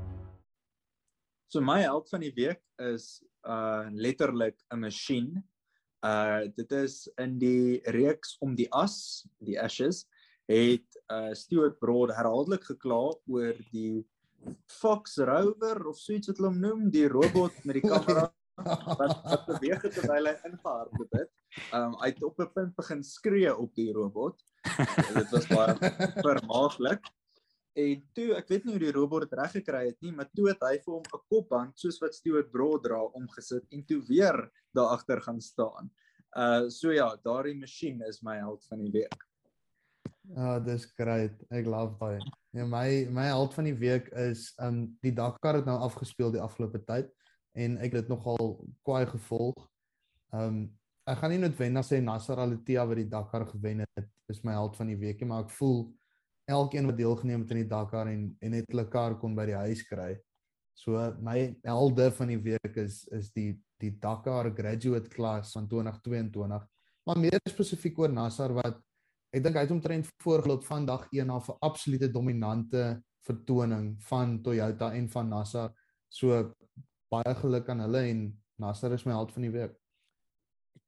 So my held van die week is uh letterlik 'n masjien. Uh dit is in die reeks om die as, die ashes, het uh Stuart Broad herhaaldelik gekla oor die Fox Rover of so iets wat hulle hom noem, die robot met die kamera wat wat beweeg het terwyl hy ingehardloop het. Um hy het op 'n punt begin skree op die robot dit was baie vermaaklik. En toe, ek weet nie hoe die robot dit reg gekry het nie, maar toe het hy vir hom 'n kopband soos wat Stuart Broad dra omgesit en toe weer daar agter gaan staan. Uh so ja, daardie masjien is my held van die week. Ja, oh, dis great. Ek love daai. Ja, my my held van die week is um die Dakar het nou afgespeel die afgelope tyd en ek het dit nogal kwaai gevolg. Um ek gaan nie noodwendig sê Nasser Al-Attiyah wat die Dakar gewen het is my held van die week nie, maar ek voel elkeen wat deelgeneem het aan die Dakar en en net hulle kar kon by die huis kry. So my helde van die week is is die die Dakar graduate class van 2022. Maar meer spesifiek oor Nasser wat ek dink hy het omtrent voorgeloop van dag 1 af 'n absolute dominante vertoning van Toyota en van Nasser. So baie geluk aan hulle en Nasser is my held van die week.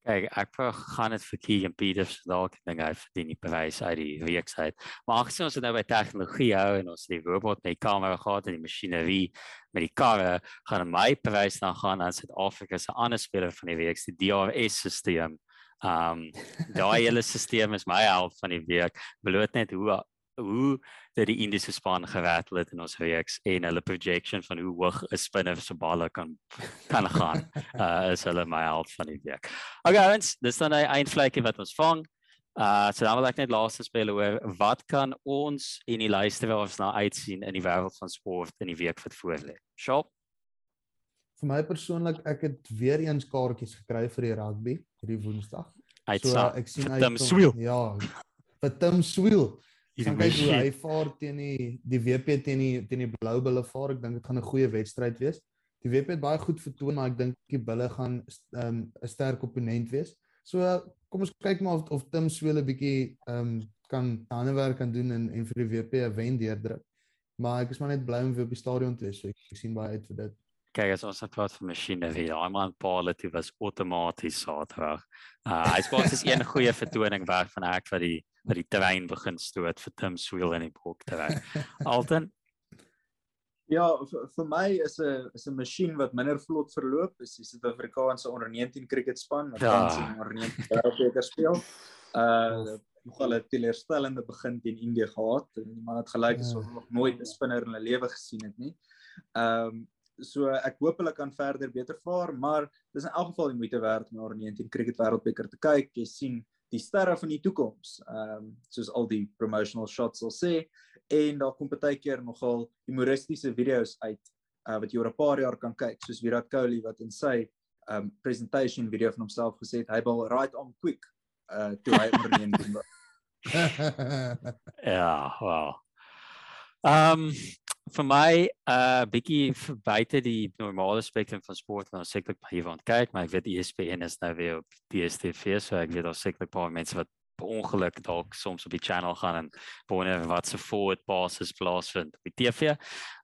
Kyk, ek gaan dit vir Keegan Peters dalk dink hy verdien die prys uit die reeks uit. Maar aangesien ons nou by tegnologie hou en ons die robot met die kamera gehad en die masjinerie met die karre, gaan my prys dan gaan aan Suid-Afrika se ander speler van die week, die DRS-stelsel. Um daai hele stelsel is my help van die week. Beloot net hoe hoe dat die Indiese span geratel het in ons reeks en hulle projection van hoe hoog 'n spinner se balle kan kan gaan. Uh is hulle my held van die week. Okay, ons, dis dan 'n eindvlekkie wat ons vang. Uh so dan wil ek net laaste speel oor wat kan ons en die luisteraars na uitsien in die wêreld van sport in die week wat voorlê. Shop. Vir my persoonlik, ek het weer eens kaartjies gekry vir die rugby hierdie Woensdag. So ek sien uit Tim Swiel. Ja. Vir Tim Swiel hierdie kyk hoe hy vaar teen die die WP teen die teen die Blou Bulle vaar. Ek dink dit gaan 'n goeie wedstryd wees. Die WP het baie goed vertoon, maar ek dink die Bulle gaan ehm, 'n um, sterk opponent wees. So kom ons kyk maar of, of Tim Swele bietjie ehm um, kan ander werk kan doen en en vir die WP 'n wen deurdruk. Maar ek is maar net bly om weer op die stadion te wees. So ek, ek sien baie uit vir dit. Kyk, as ons praat van masjinerie, daai man Paul het was outomaties Saterdag. Uh hy spot is een goeie vertoning werk van ek vir die wat die terrein begin stoot vir Tim Sweel in die broek terrein. Alton Ja, vir my is 'n is 'n masjien wat minder vlot verloop, is die Suid-Afrikaanse onder 19 cricketspan wat ja. tans in onder 19 wêreldbeker speel. Uh nogal 'n teleurstellende begin teen Indië gehad. Die man het gelyk asof ja. nog nooit 'n spinner in hulle lewe gesien het nie. Ehm um, so ek hoop hulle kan verder beter vaar, maar dis in elk geval die moeite werd om na die 19 cricket wêreldbeker te kyk. Jy sien die sterre van die toekoms. Ehm um, soos al die promotional shots sal sê en daar kom baie keer nogal humoristiese video's uit uh, wat jy oor 'n paar jaar kan kyk, soos Virat Kohli wat in sy ehm um, presentation video van homself gesê het hy wil right on quick uh toe hy onderneem het. ja, wow. Ehm um, vir my uh, bietjie buite die normale spektrum van sport dan sekerlik hier van kyk, maar ek weet ESPN is nou weer op DStv, so ek weet daar sekerlik paar mense wat per ongeluk dalk soms op die channel gaan en wonder wat se forward passes plaasvind op die TV.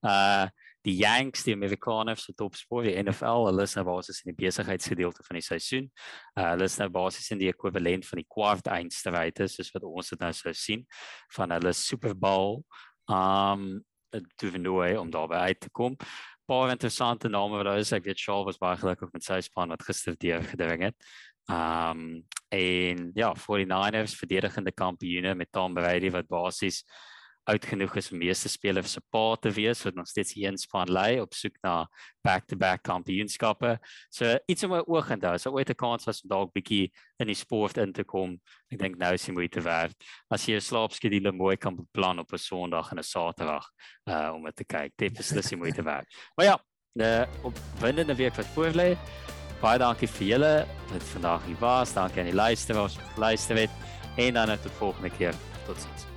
Uh die Yanks, die Amerikaners se topsport, die NFL, hulle is nou basies in die besigheidsgedeelte van die seisoen. Uh hulle is nou basies in die ekwivalent van die kwart eindstryd, soos wat ons dit nou sou sien van hulle Super Bowl. Um toernooi om daarby uit te kom. Paar interessante name wat daar is. Ek weet Shaw was baie gelukkig met sy span wat gister deur gedring het. Um en ja, 49ers verdedigende kampioene met Tom Brady wat basies oud genoeg is om meeste spelers se pa te wees wat nog steeds hier in span lê op soek na back-to-back kampioenskappe. So iets om my oog in te hou. So ooit 'n kans was om dalk bietjie in die sport in te kom. Ek dink nou is die moeite werd. As jy 'n slaapskedule mooi kan beplan op 'n Sondag en 'n Saterdag uh om dit te kyk. Dit is dis die moeite werd. Maar ja, die opwindende week wat voor lê. Baie dankie vir julle wat vandag hier was. Dankie aan die luisteraars wat geluister het en dan tot volgende keer. Totsiens.